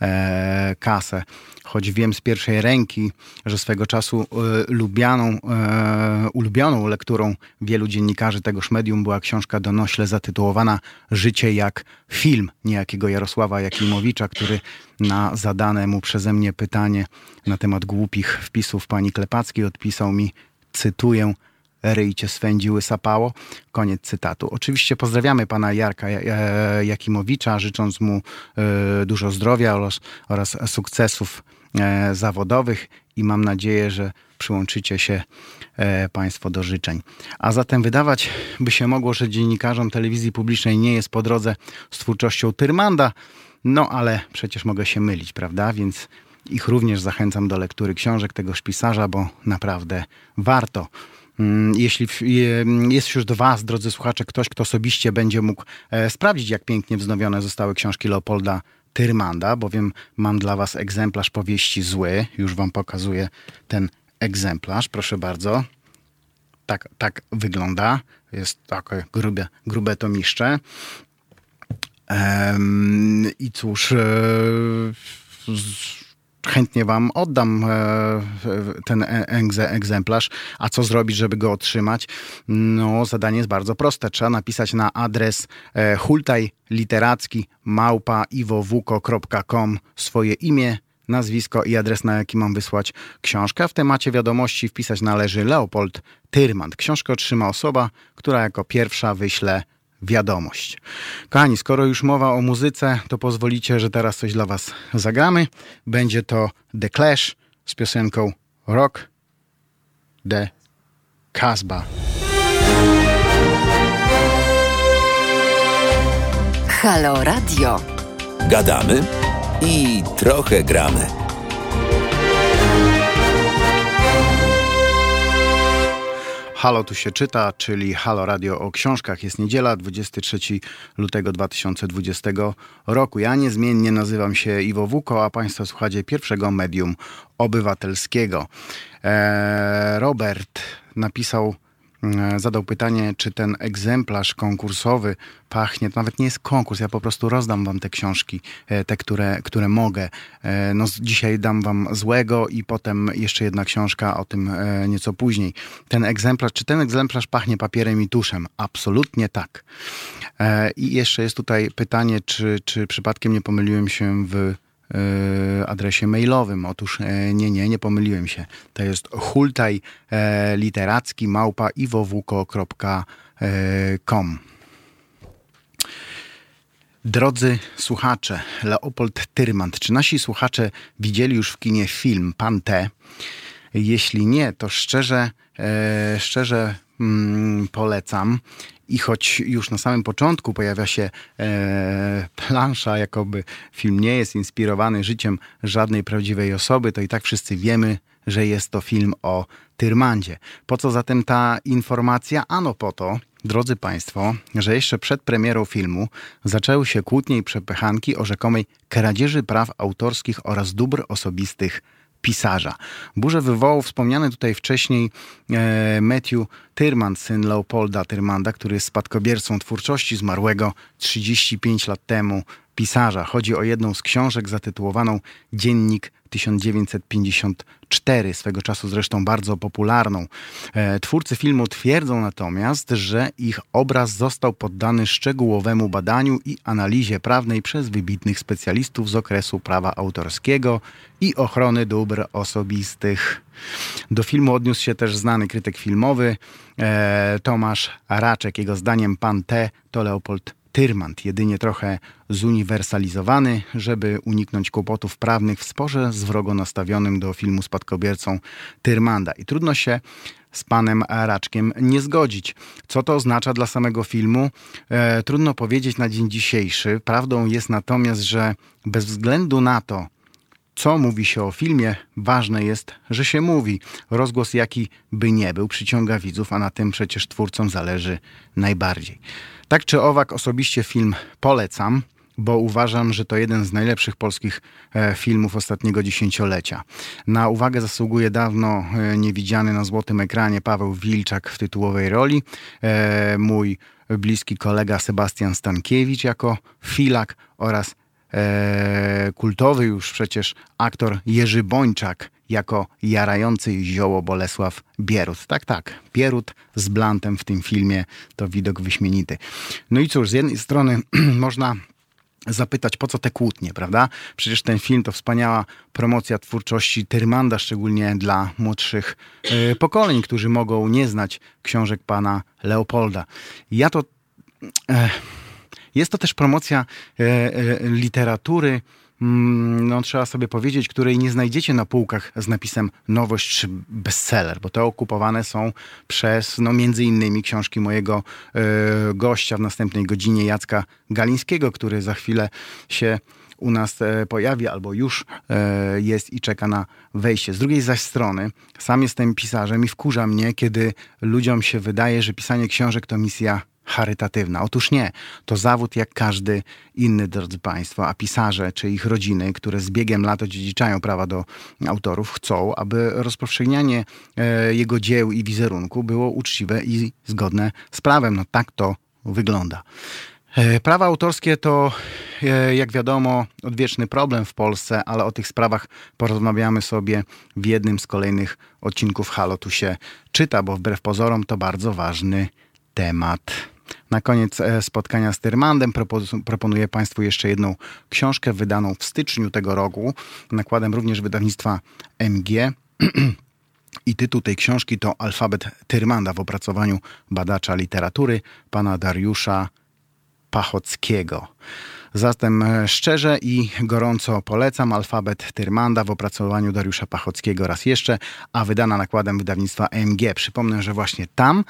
e, kasę. Choć wiem z pierwszej ręki, że swego czasu e, lubianą, e, ulubioną lekturą wielu dziennikarzy tegoż medium była książka donośle zatytułowana Życie jak film niejakiego Jarosława Jakimowicza, który na zadane mu przeze mnie pytanie na temat głupich wpisów pani Klepackiej odpisał mi, cytuję, ryjcie swędziły sapało. Koniec cytatu. Oczywiście pozdrawiamy pana Jarka Jakimowicza, życząc mu e, dużo zdrowia oraz, oraz sukcesów e, zawodowych i mam nadzieję, że przyłączycie się e, Państwo do życzeń. A zatem wydawać by się mogło, że dziennikarzom telewizji publicznej nie jest po drodze z twórczością Tyrmanda, no ale przecież mogę się mylić, prawda? Więc ich również zachęcam do lektury książek tegoż pisarza, bo naprawdę warto. Mm, jeśli jest wśród Was, drodzy słuchacze, ktoś, kto osobiście będzie mógł e, sprawdzić, jak pięknie wznowione zostały książki Leopolda Tyrmanda, bowiem mam dla Was egzemplarz powieści Zły. Już Wam pokazuję ten egzemplarz, proszę bardzo. Tak, tak wygląda. Jest takie grube, grube tomiszcze. Um, I cóż, e, chętnie wam oddam e, ten e, egzemplarz. A co zrobić, żeby go otrzymać? No, zadanie jest bardzo proste. Trzeba napisać na adres hultaj literacki małpa iwowuko.com swoje imię, nazwisko i adres, na jaki mam wysłać książkę. W temacie wiadomości wpisać należy Leopold Tyrmand. Książkę otrzyma osoba, która jako pierwsza wyśle wiadomość. Kochani, skoro już mowa o muzyce, to pozwolicie, że teraz coś dla Was zagramy. Będzie to The Clash z piosenką Rock the Casbah. Halo Radio. Gadamy i trochę gramy. Halo tu się czyta, czyli Halo Radio o książkach. Jest niedziela, 23 lutego 2020 roku. Ja niezmiennie nazywam się Iwo Wuko, a Państwo słuchacie pierwszego medium obywatelskiego. Eee, Robert napisał zadał pytanie, czy ten egzemplarz konkursowy pachnie, to nawet nie jest konkurs, ja po prostu rozdam wam te książki, e, te, które, które mogę. E, no, dzisiaj dam wam złego i potem jeszcze jedna książka o tym nieco później. Ten egzemplarz, czy ten egzemplarz pachnie papierem i tuszem? Absolutnie tak. I jeszcze jest tutaj pytanie, czy, czy przypadkiem nie pomyliłem się w E, adresie mailowym. Otóż e, nie, nie, nie pomyliłem się. To jest hultaj e, literacki małpa iwowuko.com Drodzy słuchacze, Leopold Tyrmand, czy nasi słuchacze widzieli już w kinie film Pan T? Jeśli nie, to szczerze, szczerze mm, polecam. I choć już na samym początku pojawia się e, plansza, jakoby film nie jest inspirowany życiem żadnej prawdziwej osoby, to i tak wszyscy wiemy, że jest to film o Tyrmandzie. Po co zatem ta informacja? Ano po to, drodzy Państwo, że jeszcze przed premierą filmu zaczęły się kłótnie i przepychanki o rzekomej kradzieży praw autorskich oraz dóbr osobistych pisarza. Burzę wywołał wspomniany tutaj wcześniej e, Matthew Tyrmand, syn Leopolda Tyrmanda, który jest spadkobiercą twórczości zmarłego 35 lat temu pisarza. Chodzi o jedną z książek zatytułowaną Dziennik 1954, swego czasu zresztą bardzo popularną. E, twórcy filmu twierdzą natomiast, że ich obraz został poddany szczegółowemu badaniu i analizie prawnej przez wybitnych specjalistów z okresu prawa autorskiego i ochrony dóbr osobistych. Do filmu odniósł się też znany krytyk filmowy e, Tomasz Raczek. Jego zdaniem pan T to Leopold Tyrmand, jedynie trochę zuniwersalizowany, żeby uniknąć kłopotów prawnych w sporze z wrogo nastawionym do filmu spadkobiercą Tyrmanda. I trudno się z panem Raczkiem nie zgodzić. Co to oznacza dla samego filmu? E, trudno powiedzieć na dzień dzisiejszy. Prawdą jest natomiast, że bez względu na to, co mówi się o filmie, ważne jest, że się mówi. Rozgłos jaki by nie był, przyciąga widzów, a na tym przecież twórcom zależy najbardziej. Tak czy owak, osobiście film polecam, bo uważam, że to jeden z najlepszych polskich e, filmów ostatniego dziesięciolecia. Na uwagę zasługuje dawno e, niewidziany na złotym ekranie Paweł Wilczak w tytułowej roli, e, mój bliski kolega Sebastian Stankiewicz jako Filak oraz kultowy już przecież aktor Jerzy Bończak jako jarający zioło Bolesław Bierut. Tak, tak, Bierut z Blantem w tym filmie to widok wyśmienity. No i cóż, z jednej strony można zapytać, po co te kłótnie, prawda? Przecież ten film to wspaniała promocja twórczości Tyrmanda, szczególnie dla młodszych y, pokoleń, którzy mogą nie znać książek pana Leopolda. Ja to... Y, jest to też promocja y, literatury no trzeba sobie powiedzieć, której nie znajdziecie na półkach z napisem nowość czy bestseller, bo te okupowane są przez, no między innymi książki mojego y, gościa w następnej godzinie, Jacka Galińskiego, który za chwilę się u nas e, pojawi albo już e, jest i czeka na wejście. Z drugiej zaś strony, sam jestem pisarzem i wkurza mnie, kiedy ludziom się wydaje, że pisanie książek to misja charytatywna. Otóż nie. To zawód jak każdy inny, drodzy Państwo, a pisarze czy ich rodziny, które z biegiem lat odziedziczają prawa do autorów, chcą, aby rozpowszechnianie e, jego dzieł i wizerunku było uczciwe i zgodne z prawem. No tak to wygląda. E, prawa autorskie to, e, jak wiadomo, odwieczny problem w Polsce, ale o tych sprawach porozmawiamy sobie w jednym z kolejnych odcinków Halo tu się czyta, bo wbrew pozorom to bardzo ważny temat. Na koniec e, spotkania z Tyrmandem proponuję Państwu jeszcze jedną książkę wydaną w styczniu tego roku, nakładem również wydawnictwa MG. I tytuł tej książki to Alfabet Tyrmanda w opracowaniu badacza literatury pana Dariusza Pachockiego. Zatem e, szczerze i gorąco polecam alfabet Tyrmanda w opracowaniu Dariusza Pachockiego raz jeszcze, a wydana nakładem wydawnictwa MG. Przypomnę, że właśnie tam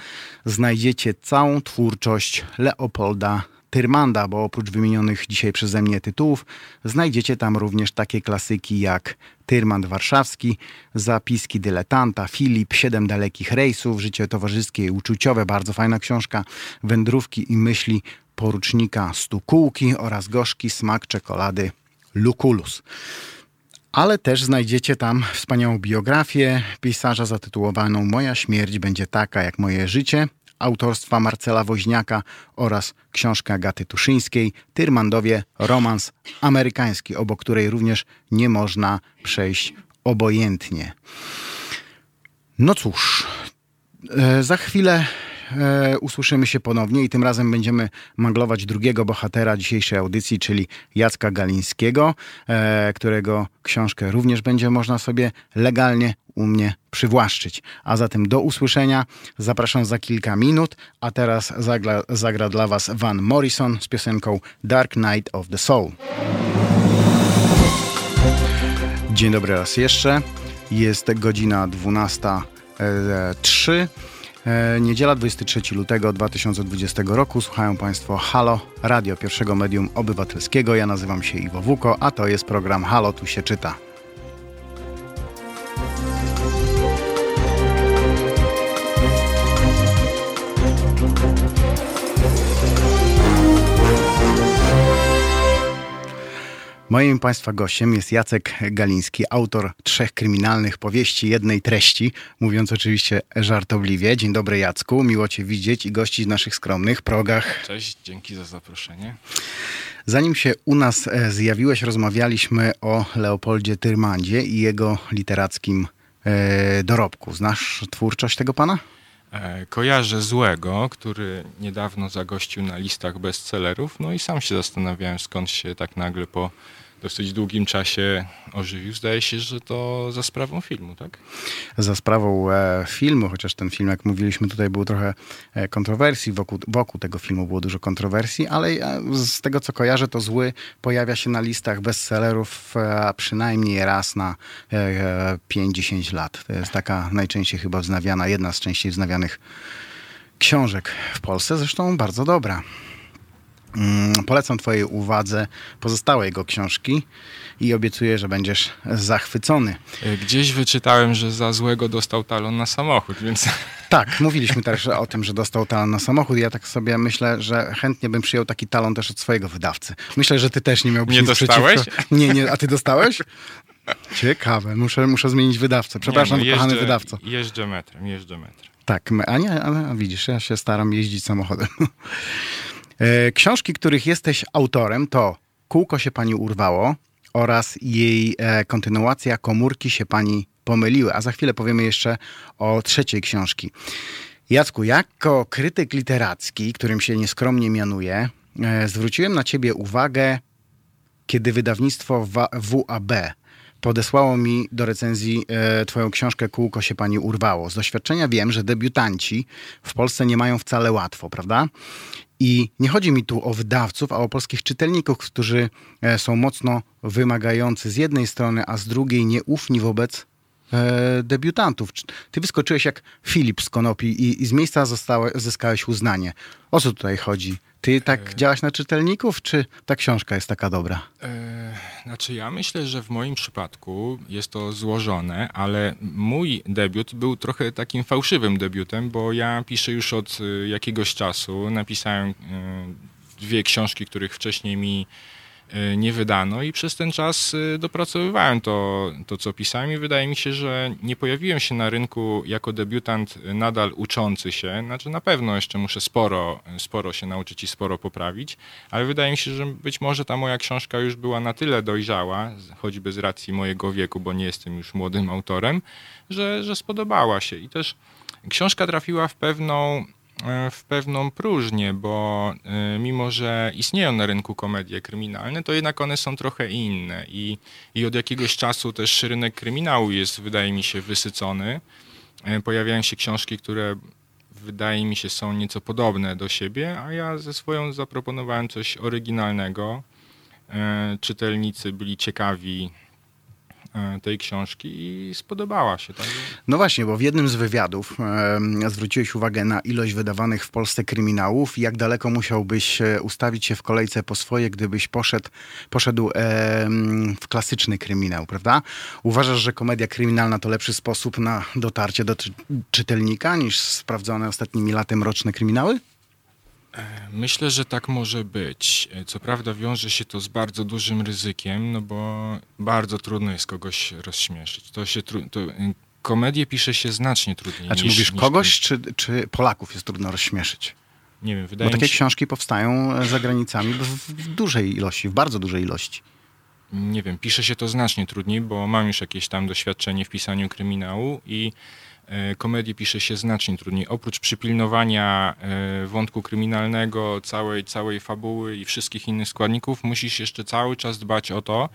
znajdziecie całą twórczość Leopolda Tyrmanda, bo oprócz wymienionych dzisiaj przeze mnie tytułów, znajdziecie tam również takie klasyki jak Tyrmand Warszawski, Zapiski Dyletanta, Filip, Siedem dalekich rejsów, Życie towarzyskie i uczuciowe, bardzo fajna książka, Wędrówki i myśli porucznika Stukułki oraz gorzki smak czekolady Luculus. Ale też znajdziecie tam wspaniałą biografię pisarza zatytułowaną Moja śmierć będzie taka jak moje życie, autorstwa Marcela Woźniaka oraz książka Agaty Tuszyńskiej, Tyrmandowie, romans amerykański, obok której również nie można przejść obojętnie. No cóż, e, za chwilę e, usłyszymy się ponownie i tym razem będziemy manglować drugiego bohatera dzisiejszej audycji, czyli Jacka Galińskiego, e, którego książkę również będzie można sobie legalnie u mnie przywłaszczyć. A zatem do usłyszenia. Zapraszam za kilka minut, a teraz zagra, zagra dla Was Van Morrison z piosenką Dark Night of the Soul. Dzień dobry raz jeszcze. Jest godzina 12.03. E, niedziela 23 lutego 2020 roku. Słuchają Państwo Halo, radio pierwszego medium obywatelskiego. Ja nazywam się Iwo Wuko, a to jest program Halo, tu się czyta. Moim Państwa gościem jest Jacek Galiński, autor trzech kryminalnych powieści jednej treści, mówiąc oczywiście żartobliwie. Dzień dobry Jacku, miło Cię widzieć i gościć w naszych skromnych progach. Cześć, dzięki za zaproszenie. Zanim się u nas e, zjawiłeś, rozmawialiśmy o Leopoldzie Tyrmandzie i jego literackim e, dorobku. Znasz twórczość tego pana? E, kojarzę Złego, który niedawno zagościł na listach bestsellerów, no i sam się zastanawiałem skąd się tak nagle po dosyć długim czasie ożywił. Zdaje się, że to za sprawą filmu, tak? Za sprawą e, filmu, chociaż ten film, jak mówiliśmy, tutaj było trochę e, kontrowersji, wokół, wokół tego filmu było dużo kontrowersji, ale e, z tego co kojarzę, to Zły pojawia się na listach bestsellerów e, przynajmniej raz na 5-10 e, lat. To jest taka najczęściej chyba wznawiana, jedna z częściej wznawianych książek w Polsce, zresztą bardzo dobra. Mm, polecam Twojej uwadze pozostałe jego książki i obiecuję, że będziesz zachwycony. E, gdzieś wyczytałem, że za złego dostał talon na samochód, więc. Tak, mówiliśmy też o tym, że dostał talon na samochód. Ja tak sobie myślę, że chętnie bym przyjął taki talon też od swojego wydawcy. Myślę, że ty też nie miałbyś nie nic dostałeś? Przeciwko. Nie, nie, a ty dostałeś? Ciekawe, muszę, muszę zmienić wydawcę. Przepraszam, nie, no, kochany wydawco. Jeżdżę metrem, jeżdżę metrem. Tak, a nie, ale widzisz, ja się staram jeździć samochodem. E, książki, których jesteś autorem to Kółko się pani urwało oraz jej e, kontynuacja Komórki się pani pomyliły. A za chwilę powiemy jeszcze o trzeciej książki. Jacku, jako krytyk literacki, którym się nieskromnie mianuję, e, zwróciłem na ciebie uwagę, kiedy wydawnictwo WAB podesłało mi do recenzji twoją książkę Kółko się pani urwało. Z doświadczenia wiem, że debiutanci w Polsce nie mają wcale łatwo, prawda? I nie chodzi mi tu o wydawców, a o polskich czytelników, którzy e, są mocno wymagający z jednej strony, a z drugiej nieufni wobec e, debiutantów. Ty wyskoczyłeś jak Filip z Konopi i, i z miejsca zostałe, zyskałeś uznanie. O co tutaj chodzi? Ty tak e... działaś na czytelników, czy ta książka jest taka dobra? E, znaczy ja myślę, że w moim przypadku jest to złożone, ale mój debiut był trochę takim fałszywym debiutem, bo ja piszę już od e, jakiegoś czasu. Napisałem e, dwie książki, których wcześniej mi E, nie wydano i przez ten czas e, dopracowywałem to, to, co pisałem i wydaje mi się, że nie pojawiłem się na rynku jako debiutant nadal uczący się, znaczy na pewno jeszcze muszę sporo, sporo się nauczyć i sporo poprawić, ale wydaje mi się, że być może ta moja książka już była na tyle dojrzała, choćby z racji mojego wieku, bo nie jestem już młodym autorem, że, że spodobała się. I też książka trafiła w pewną w pewną próżnię, bo e, mimo, że istnieją na rynku komedie kryminalne, to jednak one są trochę inne i, i od jakiegoś czasu też rynek kryminału jest, wydaje mi się, wysycony. E, pojawiają się książki, które wydaje mi się są nieco podobne do siebie, a ja ze swoją zaproponowałem coś oryginalnego. Czytelnicy byli ciekawi E, tej książki i spodobała się. Tak? No właśnie, bo w jednym z wywiadów e, zwróciłeś uwagę na ilość wydawanych w Polsce kryminałów i jak daleko musiałbyś e, ustawić się w kolejce po swoje, gdybyś poszedł, poszedł e, w klasyczny kryminał, prawda? Uważasz, że komedia kryminalna to lepszy sposób na dotarcie do czy czytelnika niż sprawdzone ostatnimi latem roczne kryminały? Myślę, że tak może być. Co prawda wiąże się to z bardzo dużym ryzykiem, no bo bardzo trudno jest kogoś rozśmieszyć. To się tru... to komedię pisze się znacznie trudniej. A czy mówisz niż kogoś, czy, czy Polaków jest trudno rozśmieszyć? Nie wiem, wydaje Bo takie się... książki powstają za granicami w, w dużej ilości, w bardzo dużej ilości. Nie wiem, pisze się to znacznie trudniej, bo mam już jakieś tam doświadczenie w pisaniu kryminału i E, komedię pisze się znacznie trudniej. Oprócz przypilnowania e, wątku kryminalnego, całej, całej fabuły i wszystkich innych składników, musisz jeszcze cały czas dbać o to,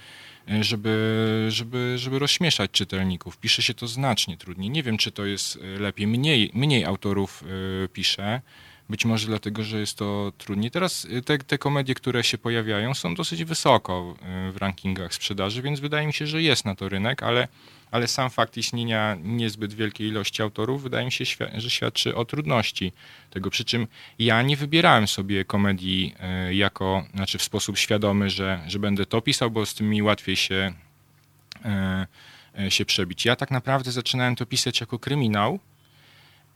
e, żeby, żeby, żeby rozśmieszać czytelników. Pisze się to znacznie trudniej. Nie wiem, czy to jest lepiej. Mniej, mniej autorów pisze. Być może dlatego, że jest to trudniej. Teraz te, te komedie, które się pojawiają, są dosyć wysoko w rankingach sprzedaży, więc wydaje mi się, że jest na to rynek, ale ale sam fakt istnienia niezbyt wielkiej ilości autorów wydaje mi się, że świadczy o trudności tego. Przy czym ja nie wybierałem sobie komedii e, jako, znaczy w sposób świadomy, że, że będę to pisał, bo z tym mi łatwiej się, e, e, się przebić. Ja tak naprawdę zaczynałem to pisać jako kryminał,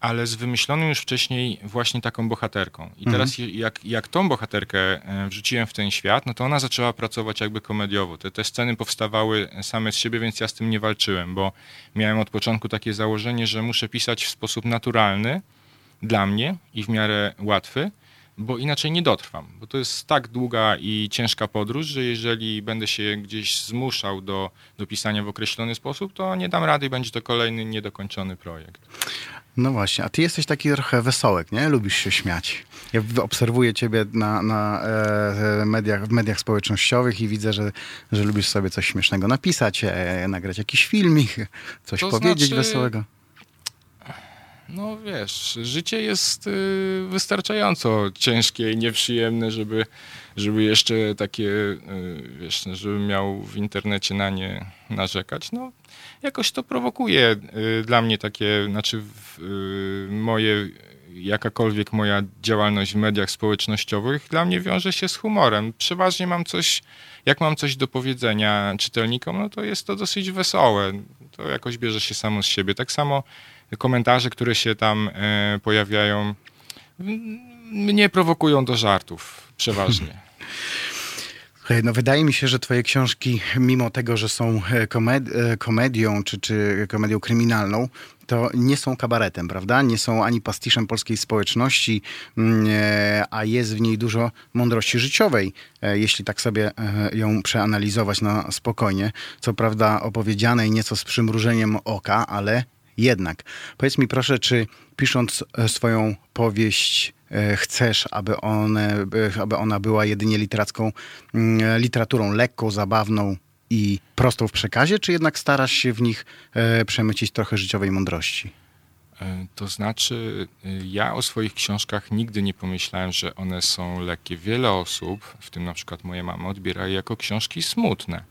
ale z wymyśloną już wcześniej właśnie taką bohaterką. I teraz mhm. jak, jak tą bohaterkę e, wrzuciłem w ten świat, no to ona zaczęła pracować jakby komediowo. Te, te sceny powstawały same z siebie, więc ja z tym nie walczyłem, bo miałem od początku takie założenie, że muszę pisać w sposób naturalny dla mnie i w miarę łatwy, bo inaczej nie dotrwam. Bo to jest tak długa i ciężka podróż, że jeżeli będę się gdzieś zmuszał do, do pisania w określony sposób, to nie dam rady i będzie to kolejny niedokończony projekt. No właśnie, a ty jesteś taki trochę wesołek, nie? Lubisz się śmiać. Ja obserwuję ciebie na, na e, mediach, w mediach społecznościowych i widzę, że, że lubisz sobie coś śmiesznego napisać, e, nagrać jakiś filmik, coś to powiedzieć znaczy... wesołego. No wiesz, życie jest y, wystarczająco ciężkie i nieprzyjemne, żeby, żeby jeszcze takie, y, wiesz, żebym miał w internecie na nie narzekać. No jakoś to prowokuje y, dla mnie takie, znaczy moje, jakakolwiek moja działalność w mediach społecznościowych dla mnie wiąże się z humorem. Przeważnie mam coś, jak mam coś do powiedzenia czytelnikom, no to jest to dosyć wesołe. To jakoś bierze się samo z siebie. Tak samo komentarze, które się tam e, pojawiają, mnie prowokują do żartów przeważnie. No wydaje mi się, że twoje książki, mimo tego, że są e, komed- e, komedią czy, czy komedią kryminalną, to nie są kabaretem, prawda? Nie są ani pastiszem polskiej społeczności, mm, a jest w niej dużo mądrości życiowej, jeśli tak sobie ją przeanalizować na spokojnie. Co prawda opowiedzianej nieco z przymrużeniem oka, ale jednak. Powiedz mi proszę, czy pisząc e, swoją powieść e, chcesz, aby, one, e, aby ona była jedynie literacką, mm, literaturą lekką, zabawną i prostą w przekazie, czy jednak starasz się w nich przemycić trochę życiowej mądrości? E, to znaczy, ja o swoich książkach nigdy nie pomyślałem, że one są lekkie. Wiele osób, w tym na przykład moja mama, odbiera je jako książki smutne.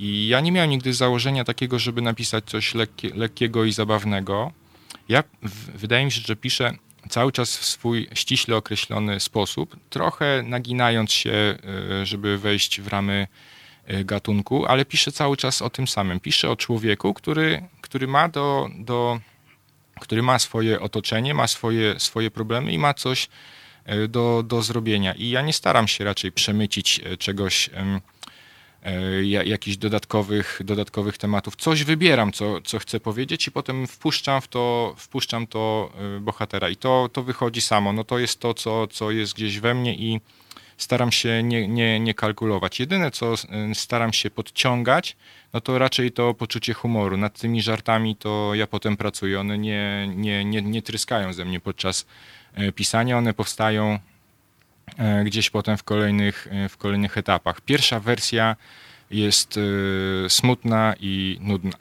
I ja nie miałem nigdy założenia takiego, żeby napisać coś lekkie, lekkiego i zabawnego. Ja w, wydaje mi się, że piszę cały czas w swój ściśle określony sposób, trochę naginając się, y, żeby wejść w ramy y, gatunku, ale piszę cały czas o tym samym. Piszę o człowieku, który, który ma do, do który ma swoje otoczenie, ma swoje, swoje problemy i ma coś e, do, do zrobienia. I ja nie staram się raczej przemycić e, czegoś, e, jakichś dodatkowych, dodatkowych tematów. Coś wybieram, co, co chcę powiedzieć i potem wpuszczam w to, wpuszczam to bohatera i to, to wychodzi samo. No to jest to, co, co jest gdzieś we mnie i staram się nie, nie, nie kalkulować. Jedyne, co staram się podciągać, no to raczej to poczucie humoru. Nad tymi żartami to ja potem pracuję. One nie, nie, nie, nie tryskają ze mnie podczas e, pisania, one powstają e, gdzieś potem w kolejnych, e, w kolejnych etapach. Pierwsza wersja jest smutna i nudna.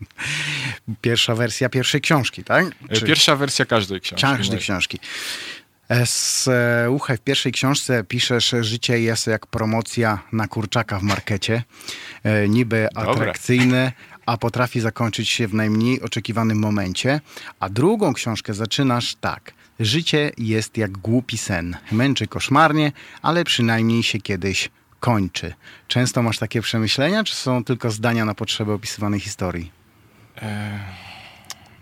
Pierwsza wersja pierwszej książki, tak? Czy... Pierwsza wersja każdej książki. Każdej książki. Słuchaj, w pierwszej książce piszesz, życie jest jak promocja na kurczaka w markecie. E, niby atrakcyjne, a potrafi zakończyć się w najmniej oczekiwanym momencie. A drugą książkę zaczynasz tak. Życie jest jak głupi sen. Męczy koszmarnie, ale przynajmniej się kiedyś kończy. Często masz takie przemyślenia, czy są tylko zdania na potrzeby opisywanej historii? E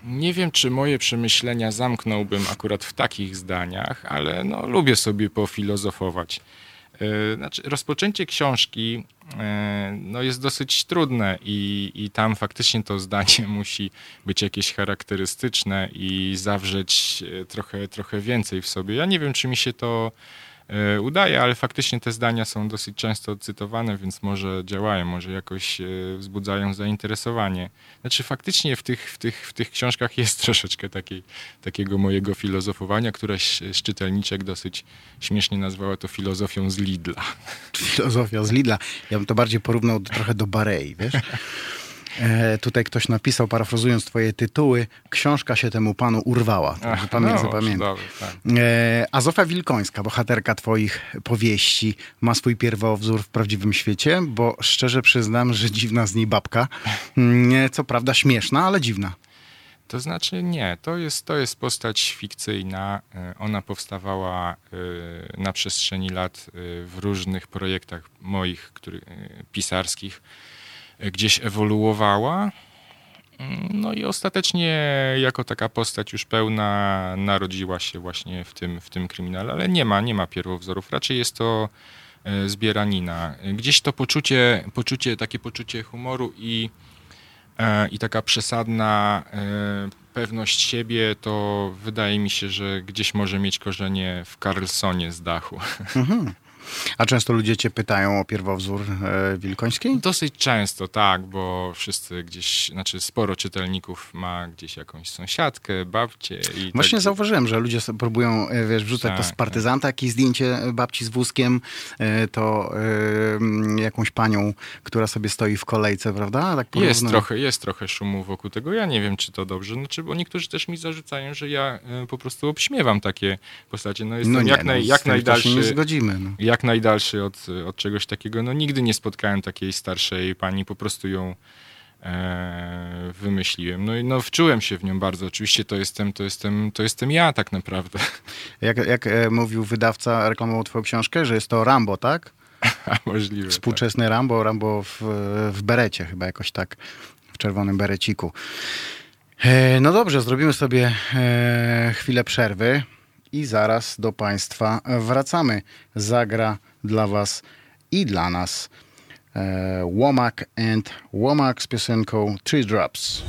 nie wiem, czy moje przemyślenia zamknąłbym akurat w takich zdaniach, ale no, lubię sobie pofilozofować. E, znaczy, rozpoczęcie książki e, no, jest dosyć trudne i, i tam faktycznie to zdanie musi być jakieś charakterystyczne i zawrzeć e, trochę, trochę więcej w sobie. Ja nie wiem, czy mi się to udaje, ale faktycznie te zdania są dosyć często cytowane, więc może działają, może jakoś e, wzbudzają zainteresowanie. Znaczy faktycznie w tych, w tych, w tych książkach jest troszeczkę takiej, takiego mojego filozofowania, któraś z czytelniczek dosyć śmiesznie nazwała to filozofią z Lidla. Filozofia z Lidla. Ja bym to bardziej porównał trochę do Barei, wiesz? E, tutaj ktoś napisał, parafrazując twoje tytuły, książka się temu panu urwała. Także pamiętam, no, zapamiętam. Tak. E, a Zofia Wilkońska, bohaterka twoich powieści, ma swój pierwowzór w prawdziwym świecie, bo szczerze przyznam, że dziwna z niej babka. Nie, co prawda śmieszna, ale dziwna. To znaczy nie, to jest, to jest postać fikcyjna. E, ona powstawała e, na przestrzeni lat e, w różnych projektach moich który, pisarskich gdzieś ewoluowała. No i ostatecznie jako taka postać już pełna narodziła się właśnie w tym, w tym kryminale, ale nie ma, nie ma pierwowzorów. Raczej jest to e, zbieranina. Gdzieś to poczucie, poczucie takie poczucie humoru i, e, i taka przesadna e, pewność siebie, to wydaje mi się, że gdzieś może mieć korzenie w Carlsonie z dachu. Mhm. A często ludzie cię pytają o pierwowzór e, Wilkońskiej? Dosyć często, tak, bo wszyscy gdzieś, znaczy sporo czytelników ma gdzieś jakąś sąsiadkę, babcię i Właśnie tak... zauważyłem, że ludzie próbują, e, wiesz, wrzucać tak, to z tak. partyzanta, tak. jakieś zdjęcie babci z wózkiem, e, to y, jakąś panią, która sobie stoi w kolejce, prawda? Tak jest trochę, jest trochę szumu wokół tego. Ja nie wiem, czy to dobrze, znaczy, bo niektórzy też mi zarzucają, że ja po prostu obśmiewam takie postacie. No jestem no nie, jak, naj, no, jak najdalszy... nie zgodzimy. No. Jak jak najdalszy od, od czegoś takiego. No nigdy nie spotkałem takiej starszej pani, po prostu ją e, wymyśliłem. No i no, wczułem się w nią bardzo. Oczywiście to jestem, to jestem, to jestem ja tak naprawdę. Jak, jak e, mówił wydawca, reklamował twoją książkę, że jest to Rambo, tak? Możliwe. Współczesny tak. Rambo, Rambo w, w berecie chyba jakoś tak, w czerwonym bereciku. E, no dobrze, zrobimy sobie e, chwilę przerwy i zaraz do Państwa wracamy. Zagra dla Was i dla nas e, Womack and Womack z piosenką Three Drops.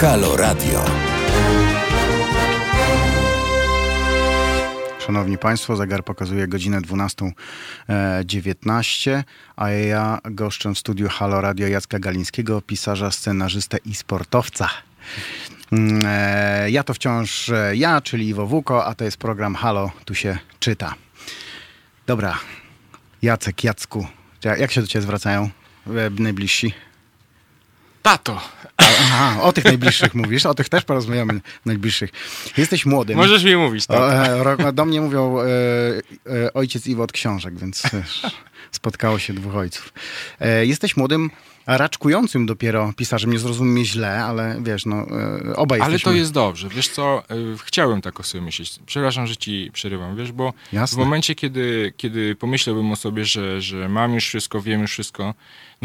Halo Radio. Szanowni Państwo, zegar pokazuje godzinę 12.19, a ja goszczę w studiu Halo Radio Jacka Galińskiego, pisarza, scenarzystę i sportowca. Mm, e, ja to wciąż ja, czyli Iwo Wuko, a to jest program Halo, tu się czyta. Dobra, Jacek, Jacku. Ja- Jak się do ciebie zwracają e, najbliżsi? Tato, Aha, o tych najbliższych mówisz, o tych też porozmawiamy, najbliższych. Jesteś młodym. możesz mi mówić tak. E, do mnie mówią e, e, ojciec Iwo od książek, więc spotkało się dwóch ojców. E, jesteś młodym, raczkującym dopiero pisarzem. Nie zrozum mnie źle, ale wiesz, no, e, obaj Ale jesteśmy. to jest dobrze. Wiesz co, y, chciałem tak o sobie myśleć. Przepraszam, że ci przerywam, wiesz, bo Jasne. w momencie, kiedy, kiedy pomyślałbym o sobie, że, że mam już wszystko, wiem już wszystko,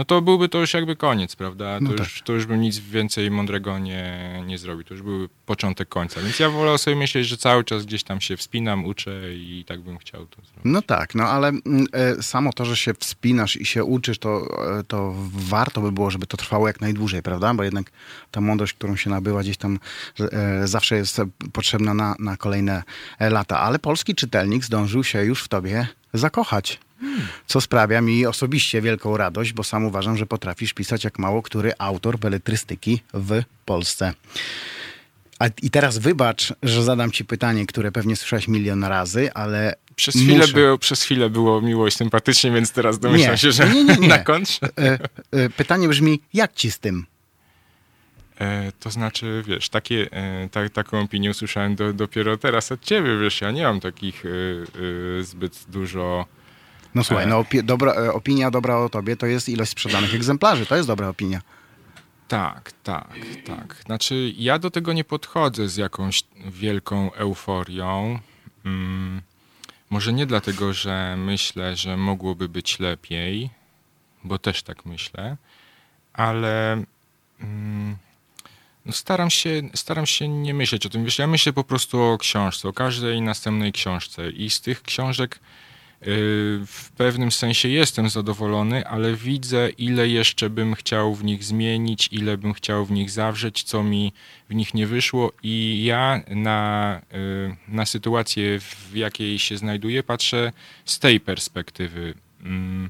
no to byłby to już jakby koniec, prawda? To, No tak. już, to już bym nic więcej mądrego nie, nie zrobił. To już byłby początek końca. Więc ja wolę sobie myśleć, że cały czas gdzieś tam się wspinam, uczę i tak bym chciał to zrobić. No tak, no ale mm, e, samo to, że się wspinasz i się uczysz, to, e, to warto by było, żeby to trwało jak najdłużej, prawda? Bo jednak ta młodość, którą się nabyła gdzieś tam e, zawsze jest potrzebna na, na kolejne lata. Ale polski czytelnik zdążył się już w tobie zakochać. Co sprawia mi osobiście wielką radość, bo sam uważam, że potrafisz pisać jak mało który autor beletrystyki w Polsce. A, I teraz wybacz, że zadam ci pytanie, które pewnie słyszałeś milion razy, ale Przez chwilę, muszę. było, przez chwilę było miło i sympatycznie, więc teraz domyślam Nie, się, że nie, nie, nie. na kontrze. E, e, pytanie brzmi, jak ci z tym? E, to znaczy, wiesz, takie, e, ta, taką opinię usłyszałem do, dopiero teraz od ciebie, wiesz, ja nie mam takich e, e, zbyt dużo... No słuchaj, E. no, opi- dobra, e, opinia dobra o tobie to jest ilość sprzedanych egzemplarzy. To jest dobra opinia. Tak, tak, tak. Znaczy, ja do tego nie podchodzę z jakąś wielką euforią. Mm, może nie dlatego, że myślę, że mogłoby być lepiej, bo też tak myślę, ale mm, no staram, się, staram się nie myśleć o tym. Wiesz, ja myślę po prostu o książce, o każdej następnej książce i z tych książek w pewnym sensie jestem zadowolony, ale widzę, ile jeszcze bym chciał w nich zmienić, ile bym chciał w nich zawrzeć, co mi w nich nie wyszło, i ja na, y, na sytuację, w jakiej się znajduję, patrzę z tej perspektywy. Mm,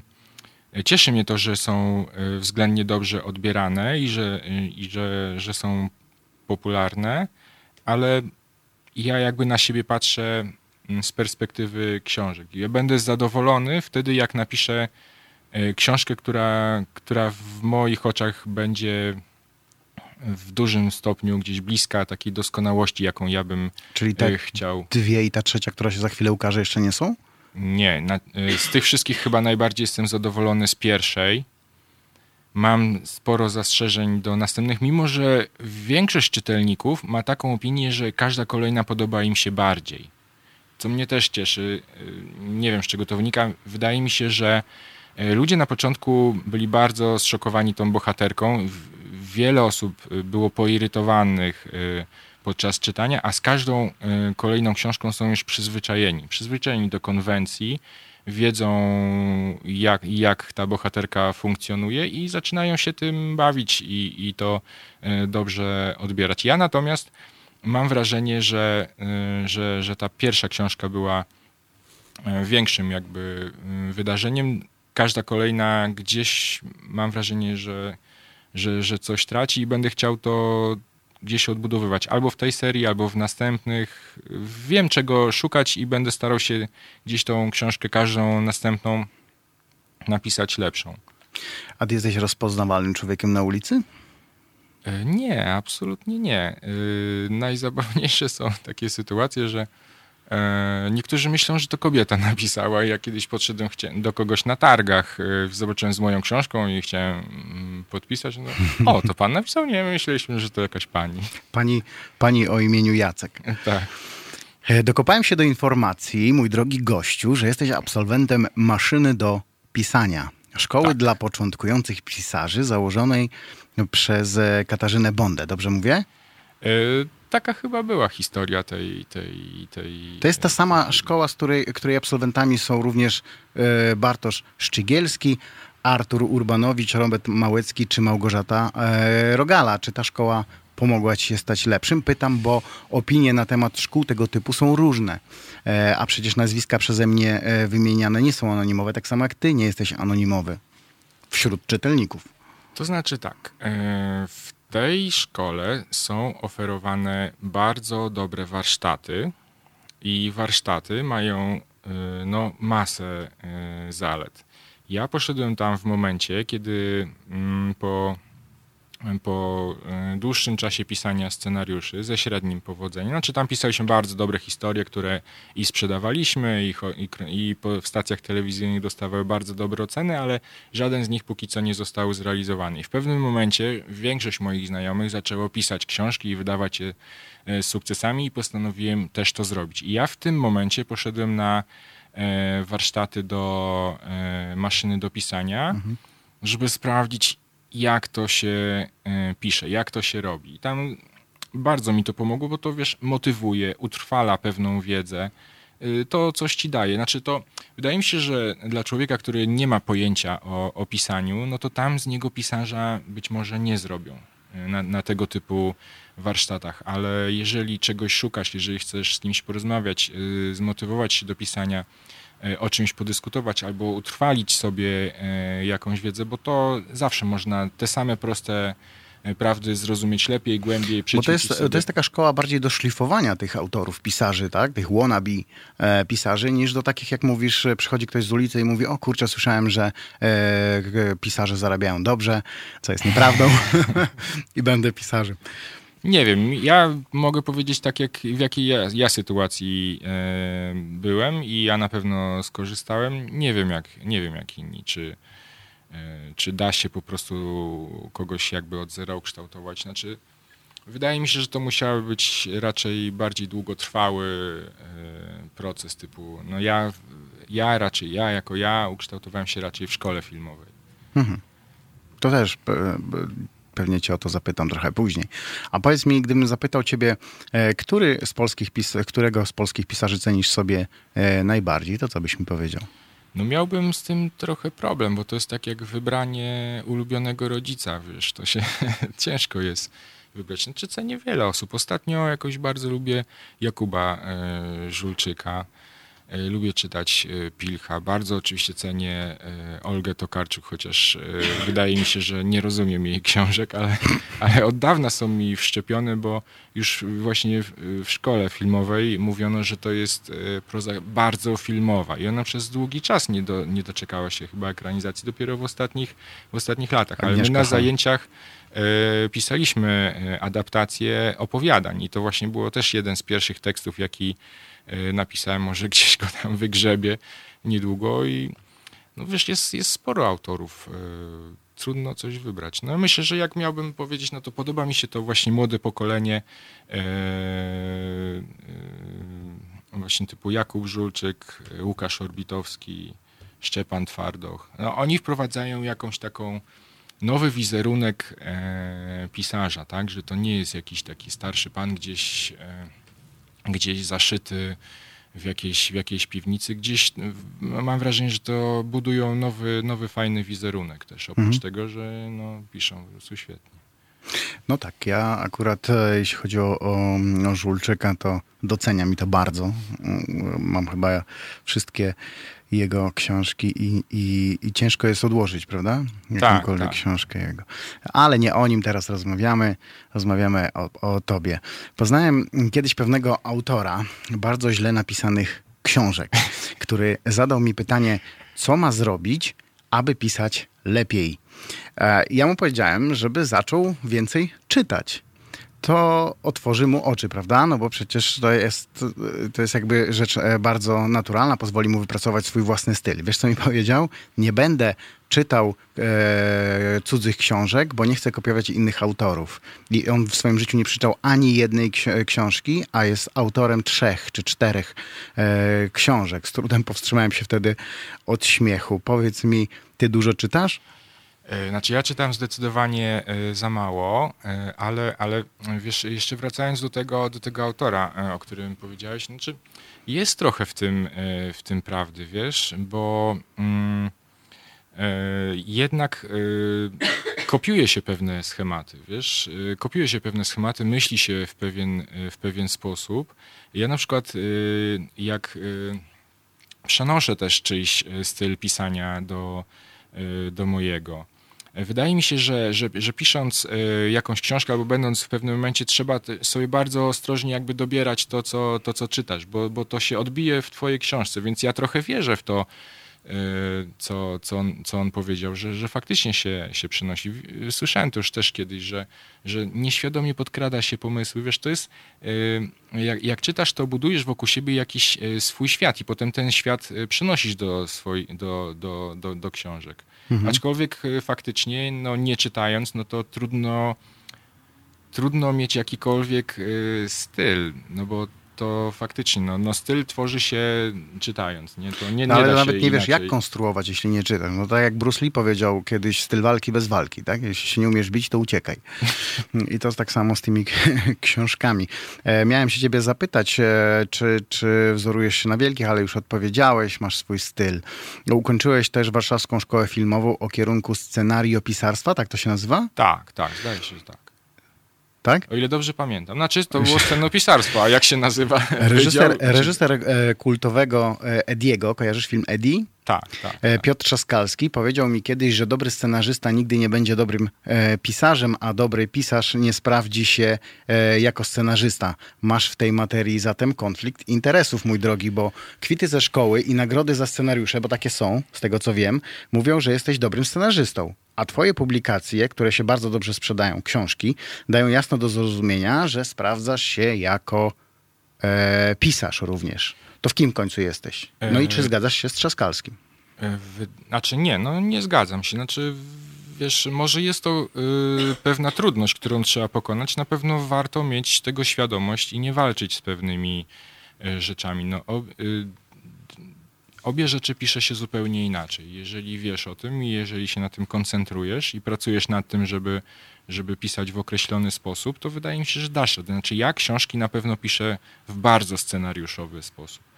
Cieszy mnie to, że są y, względnie dobrze odbierane i że, y, i że, że są popularne, ale ja jakby na siebie patrzę z perspektywy książek. Ja będę zadowolony wtedy, jak napiszę y, książkę, która, która w moich oczach będzie w dużym stopniu gdzieś bliska takiej doskonałości, jaką ja bym Czyli y, te chciał. dwie i ta trzecia, która się za chwilę ukaże, jeszcze nie są? Nie, na, y, z tych wszystkich chyba najbardziej jestem zadowolony z pierwszej. Mam sporo zastrzeżeń do następnych, mimo że większość czytelników ma taką opinię, że każda kolejna podoba im się bardziej. Co mnie też cieszy. Y, Nie wiem, z czego to wynika. Wydaje mi się, że y, ludzie na początku byli bardzo zszokowani tą bohaterką. Wiele osób y, było poirytowanych podczas czytania, a z każdą kolejną książką są już przyzwyczajeni. Przyzwyczajeni do konwencji, wiedzą jak, jak ta bohaterka funkcjonuje i zaczynają się tym bawić i, i to dobrze odbierać. Ja natomiast mam wrażenie, że, y, że, że ta pierwsza książka była y, większym jakby y, wydarzeniem. Każda kolejna gdzieś mam wrażenie, że, że, że coś traci i będę chciał to gdzieś odbudowywać. Albo w tej serii, albo w następnych. Wiem czego szukać i będę starał się gdzieś tą książkę, każdą następną napisać lepszą. A ty jesteś rozpoznawalnym człowiekiem na ulicy? E, Nie, absolutnie nie. Yy, Najzabawniejsze są takie sytuacje, że e, niektórzy myślą, że to kobieta napisała. Ja kiedyś podszedłem do kogoś na targach, e, zobaczyłem z moją książką i chciałem mm, podpisać. No, o, to pan napisał? Nie, myśleliśmy, że to jakaś pani. Pani, pani o imieniu Jacek. Tak. E, Dokopałem się do informacji, mój drogi gościu, że jesteś absolwentem maszyny do pisania. Szkoły Tak. dla początkujących pisarzy założonej przez e, Katarzynę Bondę. Dobrze mówię? E, Taka chyba była historia tej... tej, tej To jest ta sama szkoła, z której, której absolwentami są również e, Bartosz Szczygielski, Artur Urbanowicz, Robert Małecki czy Małgorzata e, Rogala. Czy ta szkoła pomogła ci się stać lepszym? Pytam, bo opinie na temat szkół tego typu są różne. E, a przecież nazwiska przeze mnie e, wymieniane nie są anonimowe, tak samo jak ty nie jesteś anonimowy wśród czytelników. To znaczy tak, e, w tej szkole są oferowane bardzo dobre warsztaty i warsztaty mają no, masę zalet. Ja poszedłem tam w momencie, kiedy mm, po po e, dłuższym czasie pisania scenariuszy ze średnim powodzeniem. Znaczy tam pisaliśmy bardzo dobre historie, które i sprzedawaliśmy i, i, i w stacjach telewizyjnych dostawały bardzo dobre oceny, ale żaden z nich póki co nie został zrealizowany. I w pewnym momencie większość moich znajomych zaczęło pisać książki i wydawać je e, z sukcesami i postanowiłem też to zrobić. I ja w tym momencie poszedłem na e, warsztaty do maszyny do pisania, mhm. żeby sprawdzić, jak to się e, pisze, jak to się robi. Tam bardzo mi to pomogło, bo to wiesz, motywuje, utrwala pewną wiedzę. E, to coś ci daje. Znaczy to, wydaje mi się, że dla człowieka, który nie ma pojęcia o, o pisaniu, no to tam z niego pisarza być może nie zrobią e, na, na tego typu warsztatach, ale jeżeli czegoś szukasz, jeżeli chcesz z kimś porozmawiać, zmotywować się do pisania, o czymś podyskutować albo utrwalić sobie e, jakąś wiedzę, bo to zawsze można te same proste e, prawdy zrozumieć lepiej, głębiej, Bo to jest, to jest taka szkoła bardziej do szlifowania tych autorów, pisarzy, tak? Tych wannabe e, pisarzy, niż do takich, jak mówisz, przychodzi ktoś z ulicy i mówi, o kurczę, słyszałem, że e, pisarze zarabiają dobrze, co jest nieprawdą i będę pisarzem. Nie wiem, ja mogę powiedzieć tak, jak, w jakiej ja, ja sytuacji e, byłem i ja na pewno skorzystałem. Nie wiem jak, nie wiem jak inni, czy, e, czy da się po prostu kogoś jakby od zera ukształtować. Znaczy, wydaje mi się, że to musiały być raczej bardziej długotrwały e, proces typu, no ja, ja raczej, ja jako ja ukształtowałem się raczej w szkole filmowej. Mhm. To też e, pewnie cię o to zapytam trochę później. A powiedz mi, gdybym zapytał ciebie, e, który z polskich pis którego z polskich pisarzy cenisz sobie e, najbardziej, to co byś mi powiedział? No miałbym z tym trochę problem, bo to jest tak jak wybranie ulubionego rodzica, wiesz, to się ciężko jest wybrać. Znaczy cenię wiele osób. Ostatnio jakoś bardzo lubię Jakuba e, Żulczyka. E, lubię czytać e, Pilcha. Bardzo oczywiście cenię e, Olgę Tokarczuk, chociaż wydaje mi się, że nie rozumiem jej książek, ale, ale od dawna są mi wszczepione, bo już właśnie w, szkole filmowej mówiono, że to jest proza bardzo filmowa i ona przez długi czas nie, do, nie doczekała się chyba ekranizacji dopiero w ostatnich, w ostatnich latach. Ale my na zajęciach pisaliśmy adaptację opowiadań i to właśnie było też jeden z pierwszych tekstów, jaki napisałem, może gdzieś go tam wygrzebie niedługo i no wiesz, jest, jest sporo autorów. E, trudno coś wybrać. No myślę, że jak miałbym powiedzieć, no to podoba mi się to właśnie młode pokolenie e, właśnie typu Jakub Żulczyk, Łukasz Orbitowski, Szczepan Twardoch. No, oni wprowadzają jakąś taką nowy wizerunek pisarza, tak, że to nie jest jakiś taki starszy pan gdzieś gdzieś zaszyty w jakiejś, w jakiejś piwnicy. Gdzieś mam wrażenie, że to budują nowy, nowy fajny wizerunek też, oprócz mhm. tego, że no, piszą po prostu świetnie. No tak, ja akurat e, jeśli chodzi o, o, o Żulczyka, to doceniam i to bardzo. Mam chyba wszystkie jego książki i, i, i ciężko jest odłożyć, prawda? Jakąkolwiek tak, tak. książkę jego. Ale nie o nim teraz rozmawiamy, rozmawiamy o, o tobie. Poznałem kiedyś pewnego autora bardzo źle napisanych książek, który zadał mi pytanie, co ma zrobić, aby pisać lepiej. E, ja mu powiedziałem, żeby zaczął więcej czytać to otworzy mu oczy, prawda? No bo przecież to jest, to jest jakby rzecz e, bardzo naturalna, pozwoli mu wypracować swój własny styl. Wiesz, co mi powiedział? Nie będę czytał e, cudzych książek, bo nie chcę kopiować innych autorów. I on w swoim życiu nie przeczytał ani jednej książki, a jest autorem trzech czy czterech e, książek. Z trudem powstrzymałem się wtedy od śmiechu. Powiedz mi, ty dużo czytasz? E, znaczy ja czytam zdecydowanie e, za mało, e, ale, ale wiesz, jeszcze wracając do tego, do tego autora, o którym powiedziałeś, znaczy jest trochę w tym, w tym prawdy, wiesz, bo mm, jednak kopiuje się pewne schematy, wiesz, kopiuje się pewne schematy, myśli się w pewien, w pewien sposób. Ja na przykład jak przenoszę też czyjś styl pisania do, do mojego, Wydaje mi się, że, że, że pisząc y, jakąś książkę albo będąc w pewnym momencie, trzeba sobie bardzo ostrożnie jakby dobierać to, co, to, co czytasz, bo, bo to się odbije w twojej książce, więc ja trochę wierzę w to, y, co, co, on, co on powiedział, że, że faktycznie się, się przynosi. Słyszałem to już też kiedyś, że, że nieświadomie podkrada się pomysły. Wiesz, to jest, y, jak, jak czytasz, to budujesz wokół siebie jakiś swój świat i potem ten świat przynosisz do, swoj, do, do, do, do książek. Mhm. Aczkolwiek e, faktycznie, no nie czytając, no to trudno, trudno mieć jakikolwiek e, styl, no bo to faktycznie, no, no styl tworzy się czytając, nie? To nie, no, nie ale nawet nie inaczej. wiesz, jak konstruować, jeśli nie czytasz. No tak jak Bruce Lee powiedział kiedyś, styl walki bez walki, tak? Jeśli się nie umiesz bić, to uciekaj. I to tak samo z tymi książkami. E, miałem się ciebie zapytać, e, czy, czy wzorujesz się na wielkich, ale już odpowiedziałeś, masz swój styl. Ukończyłeś też Warszawską Szkołę Filmową o kierunku scenariopisarstwa, tak to się nazywa? Tak, tak, zdaje się, że tak tak? O ile dobrze pamiętam. Znaczy, to było scenopisarstwo, a jak się nazywa? Reżyser, reżyser e, kultowego e, Ediego, kojarzysz film Eddie? Tak, tak, e, tak. Piotr Trzaskalski powiedział mi kiedyś, że dobry scenarzysta nigdy nie będzie dobrym e, pisarzem, a dobry pisarz nie sprawdzi się e, jako scenarzysta. Masz w tej materii zatem konflikt interesów, mój drogi, bo kwity ze szkoły i nagrody za scenariusze, bo takie są, z tego co wiem, mówią, że jesteś dobrym scenarzystą. A twoje publikacje, które się bardzo dobrze sprzedają, książki, dają jasno do zrozumienia, że sprawdzasz się jako e, pisarz również. To w kim końcu jesteś? No i czy e, zgadzasz się z Trzaskalskim? E, znaczy nie, no nie zgadzam się. Znaczy wiesz, może jest to y, pewna trudność, którą trzeba pokonać. Na pewno warto mieć tego świadomość i nie walczyć z pewnymi y, rzeczami. No, o, y, obie rzeczy pisze się zupełnie inaczej. Jeżeli wiesz o tym i jeżeli się na tym koncentrujesz i pracujesz nad tym, żeby, żeby pisać w określony sposób, to wydaje mi się, że dasz. Znaczy ja książki na pewno piszę w bardzo scenariuszowy sposób.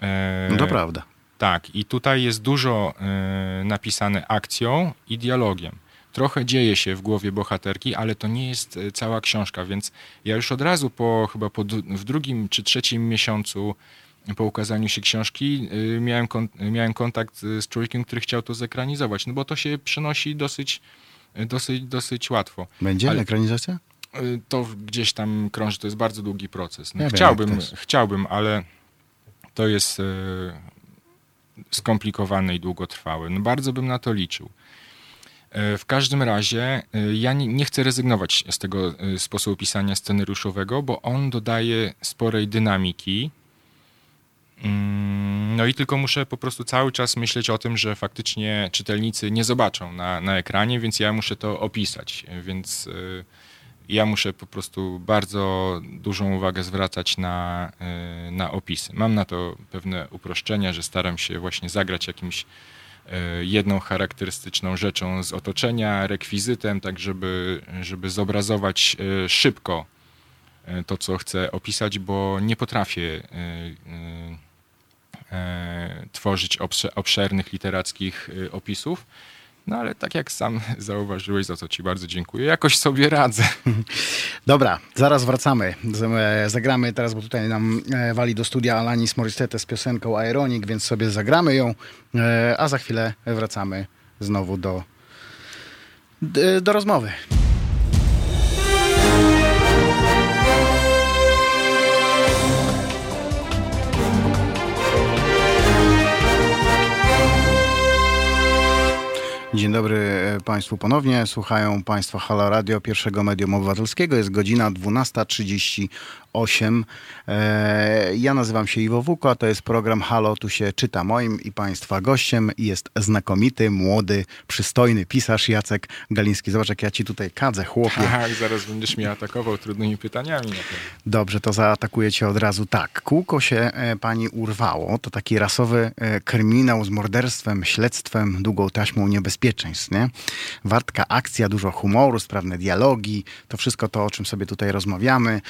E, no to prawda. Tak, i tutaj jest dużo e, napisane akcją i dialogiem. Trochę dzieje się w głowie bohaterki, ale to nie jest e, cała książka, więc ja już od razu po chyba po, w drugim czy trzecim miesiącu po ukazaniu się książki miałem, miałem kontakt z człowiekiem, który chciał to zekranizować, no bo to się przenosi dosyć, dosyć, dosyć łatwo. Będzie ale, ekranizacja? To gdzieś tam krąży, to jest bardzo długi proces. No, ja chciałbym, chciałbym, ale to jest y, skomplikowane i długotrwałe. No bardzo bym na to liczył. W każdym razie ja nie, nie, chcę rezygnować z tego sposobu pisania scenariuszowego, bo on dodaje sporej dynamiki Mm, no i tylko muszę po prostu cały czas myśleć o tym, że faktycznie czytelnicy nie zobaczą na, na ekranie, więc ja muszę to opisać. Więc ja muszę po prostu bardzo dużą uwagę zwracać na, y, na opisy. Mam na to pewne uproszczenia, że staram się właśnie zagrać jakimś y, jedną charakterystyczną rzeczą z otoczenia, rekwizytem, tak żeby, żeby zobrazować szybko to, co chcę opisać, bo nie potrafię tworzyć obszernych literackich opisów. No ale tak jak sam zauważyłeś, za co ci bardzo dziękuję, jakoś sobie radzę. Dobra, zaraz wracamy. E, zagramy teraz, bo tutaj nam wali do studia Alanis Morissette z piosenką Aeronik, więc sobie zagramy ją, a za chwilę wracamy znowu do, do rozmowy. Dzień dobry e, Państwu ponownie. Słuchają Państwo Halo Radio, pierwszego medium obywatelskiego. Jest godzina 12.30 8. E, ja nazywam się Iwo Wuko, to jest program Halo, tu się czyta. Moim i Państwa gościem jest znakomity, młody, przystojny pisarz Jacek Galiński. Zobacz, jak ja Ci tutaj kadzę, chłopie. Tak, zaraz będziesz mnie atakował trudnymi pytaniami. Dobrze, to zaatakuję Cię od razu tak. Kółko się e, Pani urwało. To taki rasowy e, kryminał z morderstwem, śledztwem, długą taśmą niebezpieczeństw, nie? Wartka akcja, dużo humoru, sprawne dialogi, to wszystko to, o czym sobie tutaj rozmawiamy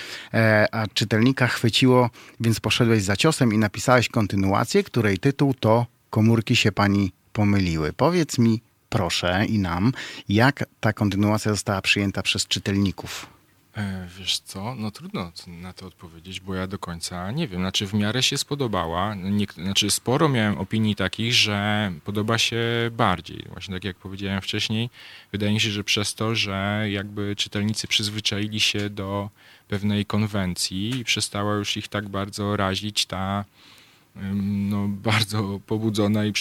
a czytelnika chwyciło, więc poszedłeś za ciosem i napisałeś kontynuację, której tytuł to Komórki się pani pomyliły. Powiedz mi, proszę i nam, jak ta kontynuacja została przyjęta przez czytelników? E, wiesz co, no trudno na to odpowiedzieć, bo ja do końca nie wiem. Znaczy w miarę się spodobała. Nie, znaczy sporo miałem opinii takich, że podoba się bardziej. Właśnie tak jak powiedziałem wcześniej, wydaje mi się, że przez to, że jakby czytelnicy przyzwyczaili się do pewnej konwencji i przestała już ich tak bardzo razić ta no, bardzo pobudzona i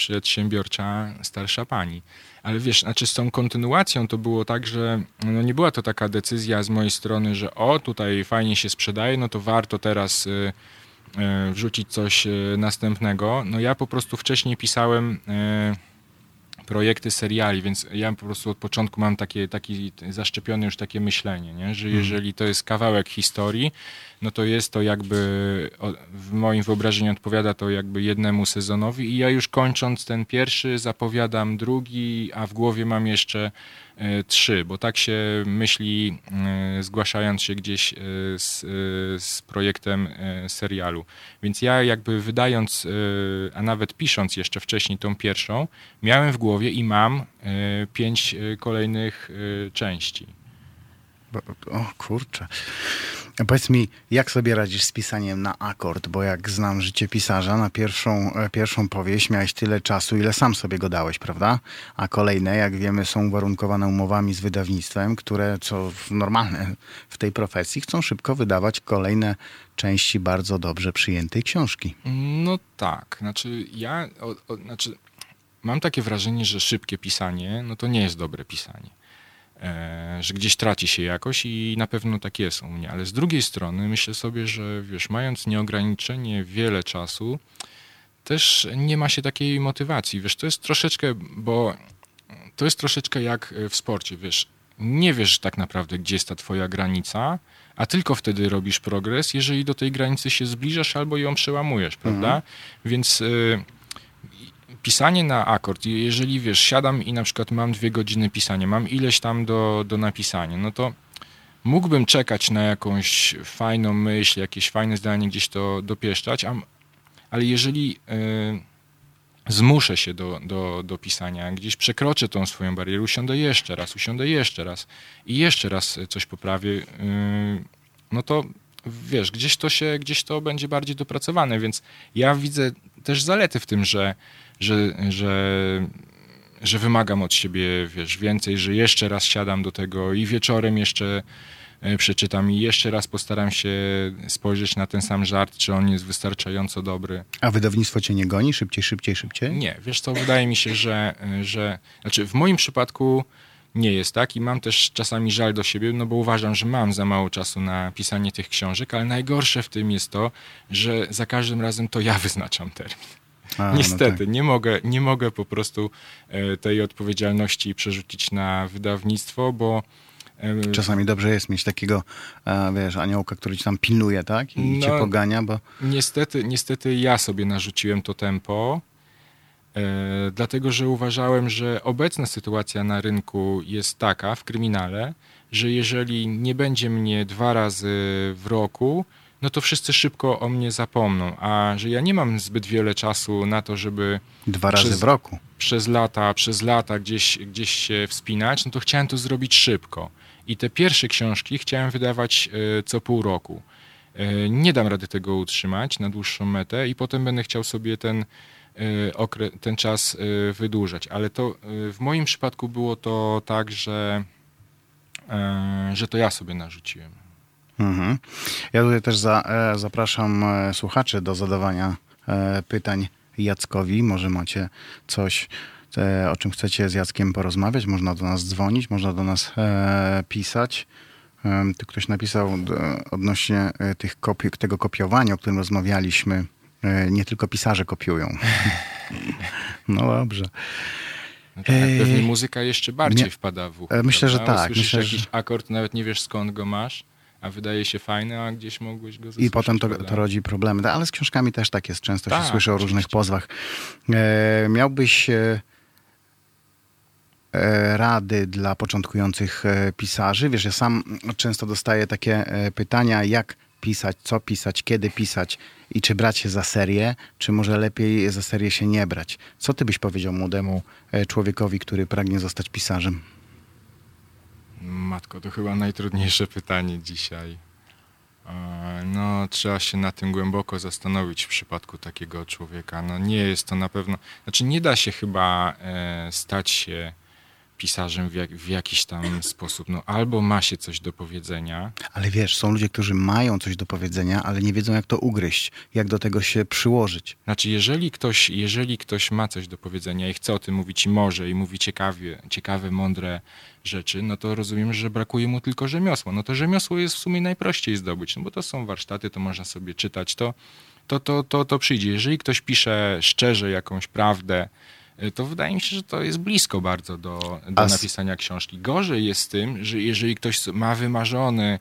przedsiębiorcza starsza pani. Ale wiesz, znaczy z tą kontynuacją to było tak, że no nie była to taka decyzja z mojej strony, że o, tutaj fajnie się sprzedaje, no to warto teraz y, y, wrzucić coś y, następnego. No ja po prostu wcześniej pisałem projekty seriali, więc ja po prostu od początku mam takie, taki zaszczepione już takie myślenie, nie? że mhm. jeżeli to jest kawałek historii, no to jest to jakby w moim wyobrażeniu odpowiada to jakby jednemu sezonowi i ja już kończąc ten pierwszy zapowiadam drugi, a w głowie mam jeszcze e, trzy, bo tak się myśli e, zgłaszając się gdzieś e, z, z projektem serialu. Więc ja jakby wydając, a nawet pisząc jeszcze wcześniej tą pierwszą, miałem w głowie i mam pięć kolejnych części. O kurczę. Powiedz mi, jak sobie radzisz z pisaniem na akord? Bo jak znam życie pisarza, na pierwszą, e, pierwszą powieść miałeś tyle czasu, ile sam sobie go dałeś, prawda? A kolejne, jak wiemy, są uwarunkowane umowami z wydawnictwem, które, co normalne w tej profesji, chcą szybko wydawać kolejne części bardzo dobrze przyjętej książki. No tak. Znaczy, ja o, o, znaczy, mam takie wrażenie, że szybkie pisanie, no to nie jest dobre pisanie. E, że gdzieś traci się jakoś i na pewno tak jest u mnie. Ale z drugiej strony myślę sobie, że wiesz, mając nieograniczenie wiele czasu, też nie ma się takiej motywacji. Wiesz, to jest troszeczkę, bo to jest troszeczkę jak w sporcie, wiesz, nie wiesz tak naprawdę, gdzie jest ta twoja granica, a tylko wtedy robisz progres, jeżeli do tej granicy się zbliżasz albo ją przełamujesz, prawda? Mhm. Więc... Y pisanie na akord, jeżeli wiesz, siadam i na przykład mam dwie godziny pisania, mam ileś tam do, do napisania, no to mógłbym czekać na jakąś fajną myśl, jakieś fajne zdanie gdzieś to dopieszczać, a, ale jeżeli y, zmuszę się do, do, do pisania, gdzieś przekroczę tą swoją barierę, usiądę jeszcze raz, usiądę jeszcze raz i jeszcze raz coś poprawię, y, no to wiesz, gdzieś to się, gdzieś to będzie bardziej dopracowane, więc ja widzę też zalety w tym, że że, że, że wymagam od siebie, wiesz, więcej, że jeszcze raz siadam do tego i wieczorem jeszcze e, przeczytam i jeszcze raz postaram się spojrzeć na ten sam żart, czy on jest wystarczająco dobry. A wydawnictwo cię nie goni? Szybciej, szybciej, szybciej? Nie, wiesz co, wydaje mi się, że, że znaczy w moim przypadku nie jest tak i mam też czasami żal do siebie, no bo uważam, że mam za mało czasu na pisanie tych książek, ale najgorsze w tym jest to, że za każdym razem to ja wyznaczam termin. A, no Niestety, no tak. nie, mogę, nie mogę po prostu e, tej odpowiedzialności przerzucić na wydawnictwo, bo e, Czasami dobrze jest mieć takiego, e, wiesz, aniołka, który ci tam pilnuje, tak? I no, cię pogania, bo... Niestety, niestety ja sobie narzuciłem to tempo, dlatego że uważałem, że obecna sytuacja na rynku jest taka w kryminale, że jeżeli nie będzie mnie dwa razy w roku, no to wszyscy szybko o mnie zapomną. A że ja nie mam zbyt wiele czasu na to, żeby. Dwa razy przez, w roku. Przez lata, przez lata gdzieś, gdzieś się wspinać, no to chciałem to zrobić szybko. I te pierwsze książki chciałem wydawać y, co pół roku. Y, nie dam rady tego utrzymać na dłuższą metę i potem będę chciał sobie ten, ten czas wydłużać. Ale to w moim przypadku było to tak, że, że to ja sobie narzuciłem. Mhm. Ja tutaj też za, e, zapraszam e, słuchaczy do zadawania e, pytań Jackowi. Może macie coś, o czym chcecie z Jackiem porozmawiać. Można do nas dzwonić, można do nas pisać. Tu ktoś napisał odnośnie tych kopi tego kopiowania, o którym rozmawialiśmy. Nie tylko pisarze kopiują. No dobrze. No tak, pewnie muzyka jeszcze bardziej nie, wpada w ucho. Myślę, prawda? że tak. Słyszysz myślę, jakiś akord, nawet nie wiesz skąd go masz a wydaje się fajny, a gdzieś mogłeś go I potem to, to, rodzi problemy. Ale z książkami też tak jest. Często tak, się słyszy o różnych pozwach. E, miałbyś e, e, rady dla początkujących e, pisarzy? Wiesz, ja sam często dostaję takie e, pytania, jak pisać, co pisać, kiedy pisać i czy brać się za serię, czy może lepiej za serię się nie brać. Co ty byś powiedział młodemu e, człowiekowi, który pragnie zostać pisarzem? Matko, to chyba najtrudniejsze pytanie dzisiaj. E, no, trzeba się na tym głęboko zastanowić w przypadku takiego człowieka. No, nie jest to na pewno. Znaczy, nie da się chyba e, stać się pisarzem w, jak, w, jakiś tam sposób. No, albo ma się coś do powiedzenia. Ale wiesz, są ludzie, którzy mają coś do powiedzenia, ale nie wiedzą, jak to ugryźć, jak do tego się przyłożyć. Znaczy, jeżeli ktoś, jeżeli ktoś ma coś do powiedzenia i chce o tym mówić i może, i mówi ciekawie, ciekawe, mądre rzeczy, no to rozumiem, że brakuje mu tylko rzemiosła. No to rzemiosło jest w sumie najprościej zdobyć, no bo to są warsztaty, to można sobie czytać, to, to, to, to, to przyjdzie. Jeżeli ktoś pisze szczerze jakąś prawdę, to wydaje mi się, że to jest blisko bardzo do, do napisania książki. Gorzej jest z tym, że jeżeli ktoś ma wymarzony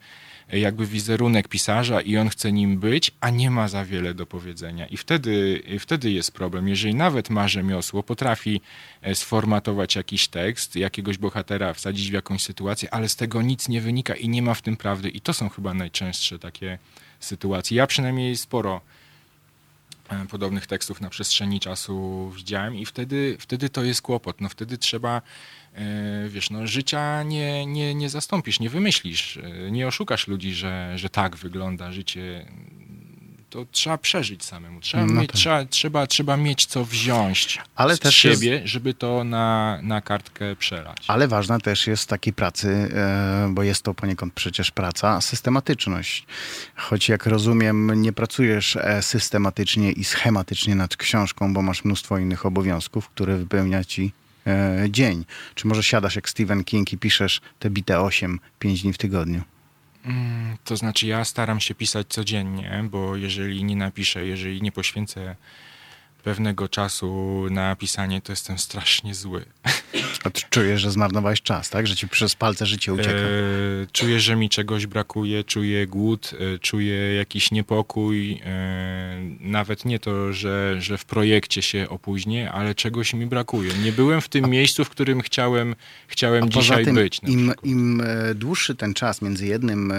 jakby wizerunek pisarza i on chce nim być, a nie ma za wiele do powiedzenia. I wtedy, wtedy jest problem. Jeżeli nawet ma rzemiosło, potrafi e, sformatować jakiś tekst, jakiegoś bohatera wsadzić w jakąś sytuację, ale z tego nic nie wynika i nie ma w tym prawdy. I to są chyba najczęstsze takie sytuacje. Ja przynajmniej sporo e, podobnych tekstów na przestrzeni czasu widziałem i wtedy, wtedy to jest kłopot. No wtedy trzeba E, wiesz, no, życia nie, nie, nie zastąpisz, nie wymyślisz, e, nie oszukasz ludzi, że, że tak wygląda życie. To trzeba przeżyć samemu. Trzeba, no mieć, tak. trzeba, trzeba, trzeba mieć co wziąć Ale z też siebie, jest... żeby to na, na kartkę przelać. Ale ważna też jest takiej pracy, e, bo jest to poniekąd przecież praca, systematyczność. Choć jak rozumiem, nie pracujesz systematycznie i schematycznie nad książką, bo masz mnóstwo innych obowiązków, które wypełnia ci E, dzień? Czy może siadasz jak Stephen King i piszesz te bite 8, 5 dni w tygodniu? Mm, to znaczy, ja staram się pisać codziennie, bo jeżeli nie napiszę, jeżeli nie poświęcę pewnego czasu na pisanie, to jestem strasznie zły. A ty czujesz, że zmarnowałeś czas, tak? Że ci przez palce życie ucieka? E, czuję, że mi czegoś brakuje, czuję głód, e, czuję jakiś niepokój. E, nawet nie to, że, że w projekcie się opóźnię, ale czegoś mi brakuje. Nie byłem w tym A... miejscu, w którym chciałem, chciałem dzisiaj tym, być. Im, Im e, dłuższy ten czas między jednym e,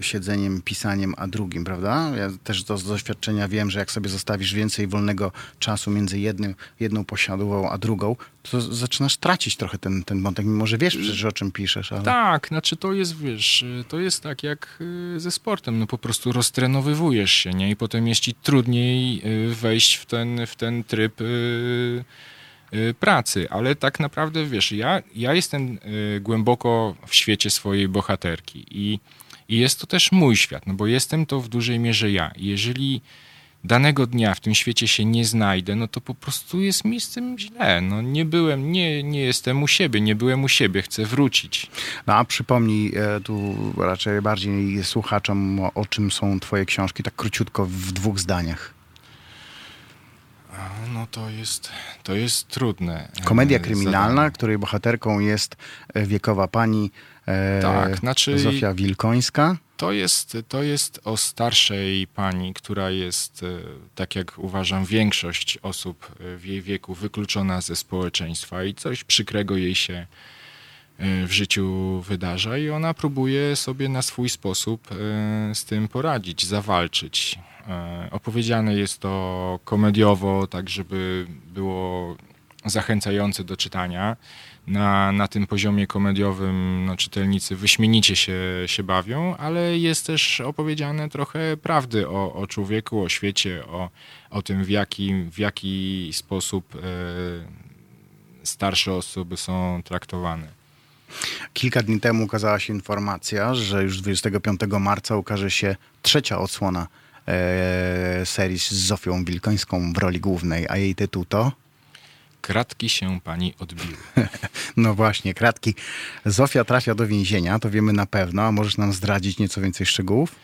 siedzeniem, pisaniem, a drugim, prawda? Ja też z doświadczenia wiem, że jak sobie zostawisz więcej wolnego czasu między jednym, jedną posiadową, a drugą, to zaczynasz tracić trochę ten, ten wątek, mimo że wiesz przecież o czym piszesz. Ale... Tak, znaczy to jest, wiesz, to jest tak jak y, ze sportem, no po prostu roztrenowywujesz się, nie? I potem jest ci trudniej y, wejść w ten, w ten tryb y, pracy, ale tak naprawdę, wiesz, ja, ja jestem głęboko w świecie swojej bohaterki i, i jest to też mój świat, no bo jestem to w dużej mierze ja. Jeżeli danego dnia w tym świecie się nie znajdę, no to po prostu jest mi z tym źle. No nie byłem, nie, nie jestem u siebie, nie byłem u siebie, chcę wrócić. No a przypomnij e, tu raczej bardziej słuchaczom, o czym są twoje książki, tak króciutko w dwóch zdaniach. No to jest, to jest trudne. E, Komedia kryminalna, zadanie. której bohaterką jest e, wiekowa pani tak, znaczy... Zofia Wilkońska to jest, to jest o starszej pani, która jest, e, tak jak uważam, większość osób e, w jej wieku wykluczona ze społeczeństwa i coś przykrego jej się e, w życiu wydarza i ona próbuje sobie na swój sposób z tym poradzić, zawalczyć. Opowiedziane jest to komediowo, tak żeby było zachęcające do czytania na, na tym poziomie komediowym no, czytelnicy wyśmienicie się, się bawią, ale jest też opowiedziane trochę prawdy o, o człowieku, o świecie, o, o tym, w jaki, w jaki sposób e, starsze osoby są traktowane. Kilka dni temu ukazała się informacja, że już 25 marca ukaże się trzecia odsłona e, serii z Zofią Wilkońską w roli głównej, a jej tytuł to? Kratki się pani odbiły. No właśnie, kratki. Zofia trafia do więzienia, to wiemy na pewno. A możesz nam zdradzić nieco więcej szczegółów?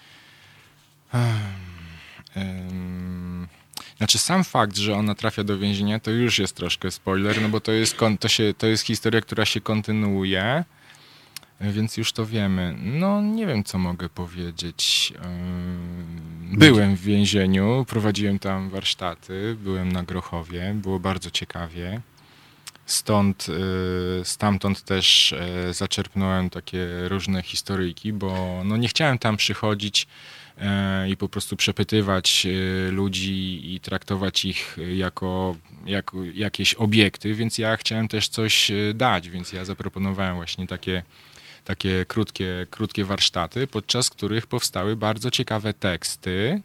Znaczy sam fakt, że ona trafia do więzienia, to już jest troszkę spoiler, no bo to jest, to się, to jest historia, która się kontynuuje. Więc już to wiemy. No, nie wiem, co mogę powiedzieć. Byłem w więzieniu, prowadziłem tam warsztaty, byłem na Grochowie, było bardzo ciekawie. Stąd, y, stamtąd też e, zaczerpnąłem takie różne historyjki, bo no nie chciałem tam przychodzić e, i po prostu przepytywać e, ludzi i traktować ich jako, jako jakieś obiekty, więc ja chciałem też coś dać, więc ja zaproponowałem właśnie takie, takie krótkie, krótkie warsztaty, podczas których powstały bardzo ciekawe teksty,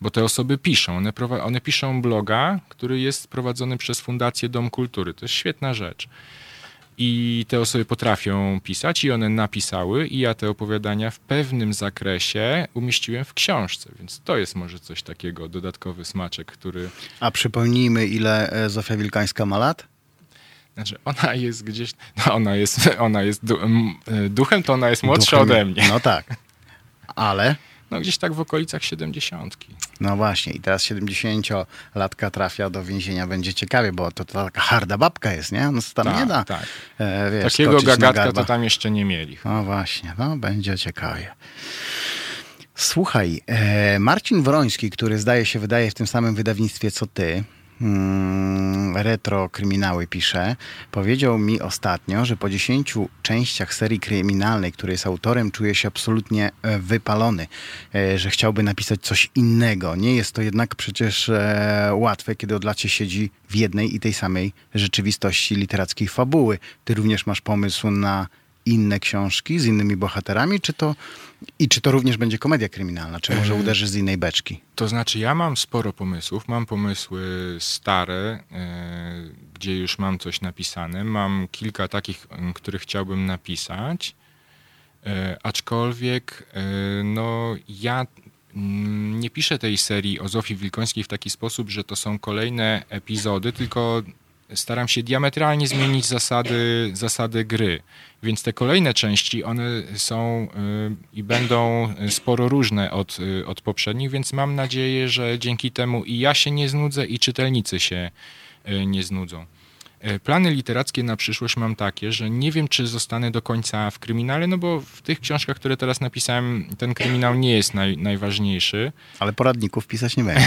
bo te osoby piszą. One, one piszą bloga, który jest prowadzony przez Fundację Dom Kultury. To jest świetna rzecz. I te osoby potrafią pisać i one napisały i ja te opowiadania w pewnym zakresie umieściłem w książce, więc to jest może coś takiego, dodatkowy smaczek, który... A przypomnijmy, ile e, Zofia Wilkańska ma lat? Znaczy, ona jest gdzieś, no ona jest, ona jest e, duchem, to ona jest młodsza duchem, ode mnie. No tak, ale no gdzieś tak w okolicach 70. No właśnie, i teraz 70-latka trafia do więzienia, będzie ciekawie, bo to, to taka harda babka jest, nie? No tam tak, nie da. Tak. E, wiesz, Takiego gagatka to tam jeszcze nie mieli. No właśnie, no będzie ciekawie. Słuchaj, e, Marcin Wroński, który zdaje się wydaje w tym samym wydawnictwie co ty, retro kryminały pisze, powiedział mi ostatnio, że po 10 częściach serii kryminalnej, której jest autorem, czuje się absolutnie e, wypalony, e, że chciałby napisać coś innego. Nie jest to jednak przecież e, łatwe, kiedy od lat się siedzi w jednej i tej samej rzeczywistości literackiej fabuły. Ty również masz pomysł na inne książki z innymi bohaterami, czy to i czy to również będzie komedia kryminalna, czy może uderzy z innej beczki? To znaczy, ja mam sporo pomysłów. Mam pomysły stare, e, gdzie już mam coś napisane. Mam kilka takich, których chciałbym napisać. E, aczkolwiek, e, no, ja mm, nie piszę tej serii o Zofii Wilkońskiej w taki sposób, że to są kolejne epizody, tylko staram się diametralnie zmienić zasady, zasady gry. Więc te kolejne części, one są y, i będą sporo różne od, y, od poprzednich, więc mam nadzieję, że dzięki temu i ja się nie znudzę, i czytelnicy się y, nie znudzą. E, plany literackie na przyszłość mam takie, że nie wiem, czy zostanę do końca w kryminale, no bo w tych książkach, które teraz napisałem, ten kryminał nie jest naj, najważniejszy. Ale poradników pisać nie będzie.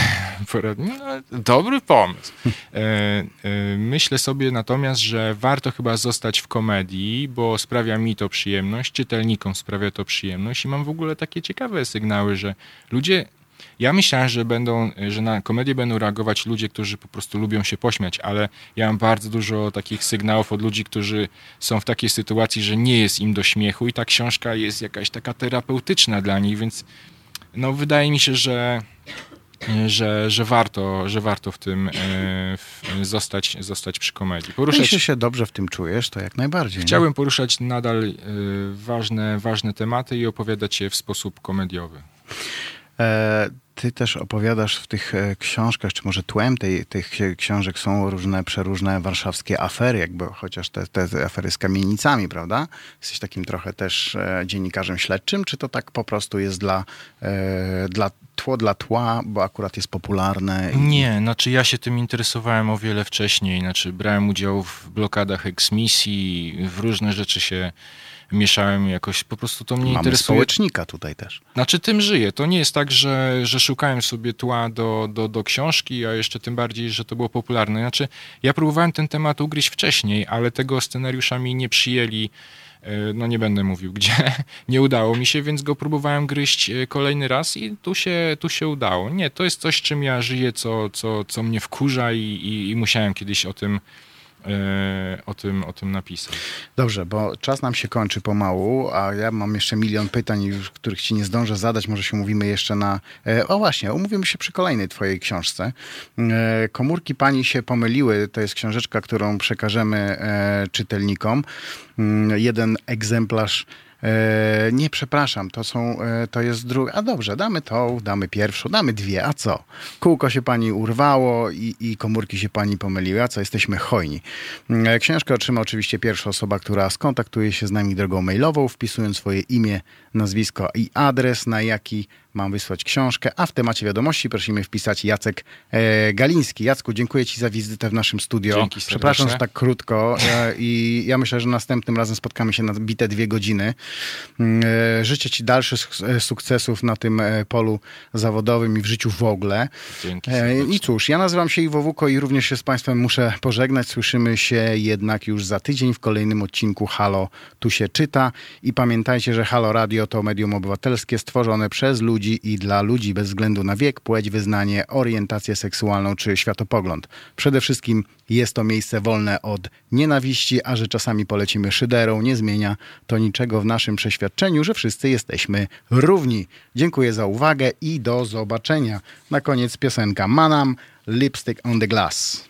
no, dobry pomysł. E, e, myślę sobie natomiast, że warto chyba zostać w komedii, bo sprawia mi to przyjemność, czytelnikom sprawia to przyjemność i mam w ogóle takie ciekawe sygnały, że ludzie ja myślałem, że będą, że na komedię będą reagować ludzie, którzy po prostu lubią się pośmiać, ale ja mam bardzo dużo takich sygnałów od ludzi, którzy są w takiej sytuacji, że nie jest im do śmiechu i ta książka jest jakaś taka terapeutyczna dla nich, więc no wydaje mi się, że że, że, warto, że warto w tym e, w, zostać, zostać przy komedii. Poruszać, Jeśli się dobrze w tym czujesz, to jak najbardziej. Chciałbym nie? poruszać nadal y, ważne, ważne tematy i opowiadać je w sposób komediowy. E, ty też opowiadasz w tych e, książkach, czy może tłem tej, tych książek są różne, przeróżne warszawskie afery, jakby chociaż te, te afery z kamienicami, prawda? Jesteś takim trochę też e, dziennikarzem śledczym, czy to tak po prostu jest dla, dla tło dla tła, bo akurat jest popularne? I... Nie, znaczy ja się tym interesowałem o wiele wcześniej, znaczy brałem udział w blokadach eksmisji, w różne rzeczy się mieszałem jakoś, po prostu to mnie Mamy interesuje. społecznika tutaj też. Znaczy tym żyję. To nie jest tak, że, że szukałem sobie tła do, do, do książki, a jeszcze tym bardziej, że to było popularne. Znaczy ja próbowałem ten temat ugryźć wcześniej, ale tego scenariusza mi nie przyjęli no nie będę mówił gdzie, nie udało mi się, więc go próbowałem gryźć e, kolejny raz i tu się, tu się udało. Nie, to jest coś, czym ja żyję, co, co, co mnie wkurza i, i, i musiałem kiedyś o tym E, o tym, o tym napisał. Dobrze, bo czas nam się kończy pomału, a ja mam jeszcze milion pytań, których ci nie zdążę zadać. Może się umówimy jeszcze na... E, o właśnie, umówimy się przy kolejnej twojej książce. E, Komórki Pani się pomyliły. To jest książeczka, którą przekażemy czytelnikom. Mm, jeden egzemplarz E, nie, przepraszam, to są, e, to jest druga. A dobrze, damy tą, damy pierwszą, damy dwie, a co? Kółko się pani urwało i, i komórki się pani pomyliły, a co? Jesteśmy hojni. E, książkę otrzyma oczywiście pierwsza osoba, która skontaktuje się z nami drogą mailową, wpisując swoje imię, nazwisko i adres, na jaki mam wysłać książkę, a w temacie wiadomości prosimy wpisać Jacek e, Galiński. Jacku, dziękuję Ci za wizytę w naszym studio. Dzięki Przepraszam, serdecznie. że tak krótko e, i ja myślę, że następnym razem spotkamy się na bite dwie godziny. Mm, e, Życzę Ci dalszych e, sukcesów na tym e, polu zawodowym i w życiu w ogóle. Dzięki E, serdecznie. I cóż, ja nazywam się Iwo Wuko i również się z Państwem muszę pożegnać. Słyszymy się jednak już za tydzień w kolejnym odcinku Halo Tu się czyta. I pamiętajcie, że Halo Radio to medium obywatelskie stworzone przez ludzi i dla ludzi bez względu na wiek, płeć, wyznanie, orientację seksualną czy światopogląd. Przede wszystkim jest to miejsce wolne od nienawiści, a że czasami polecimy szyderą, nie zmienia to niczego w naszym przeświadczeniu, że wszyscy jesteśmy równi. Dziękuję za uwagę i do zobaczenia. Na koniec piosenka Manam, Lipstick on the Glass.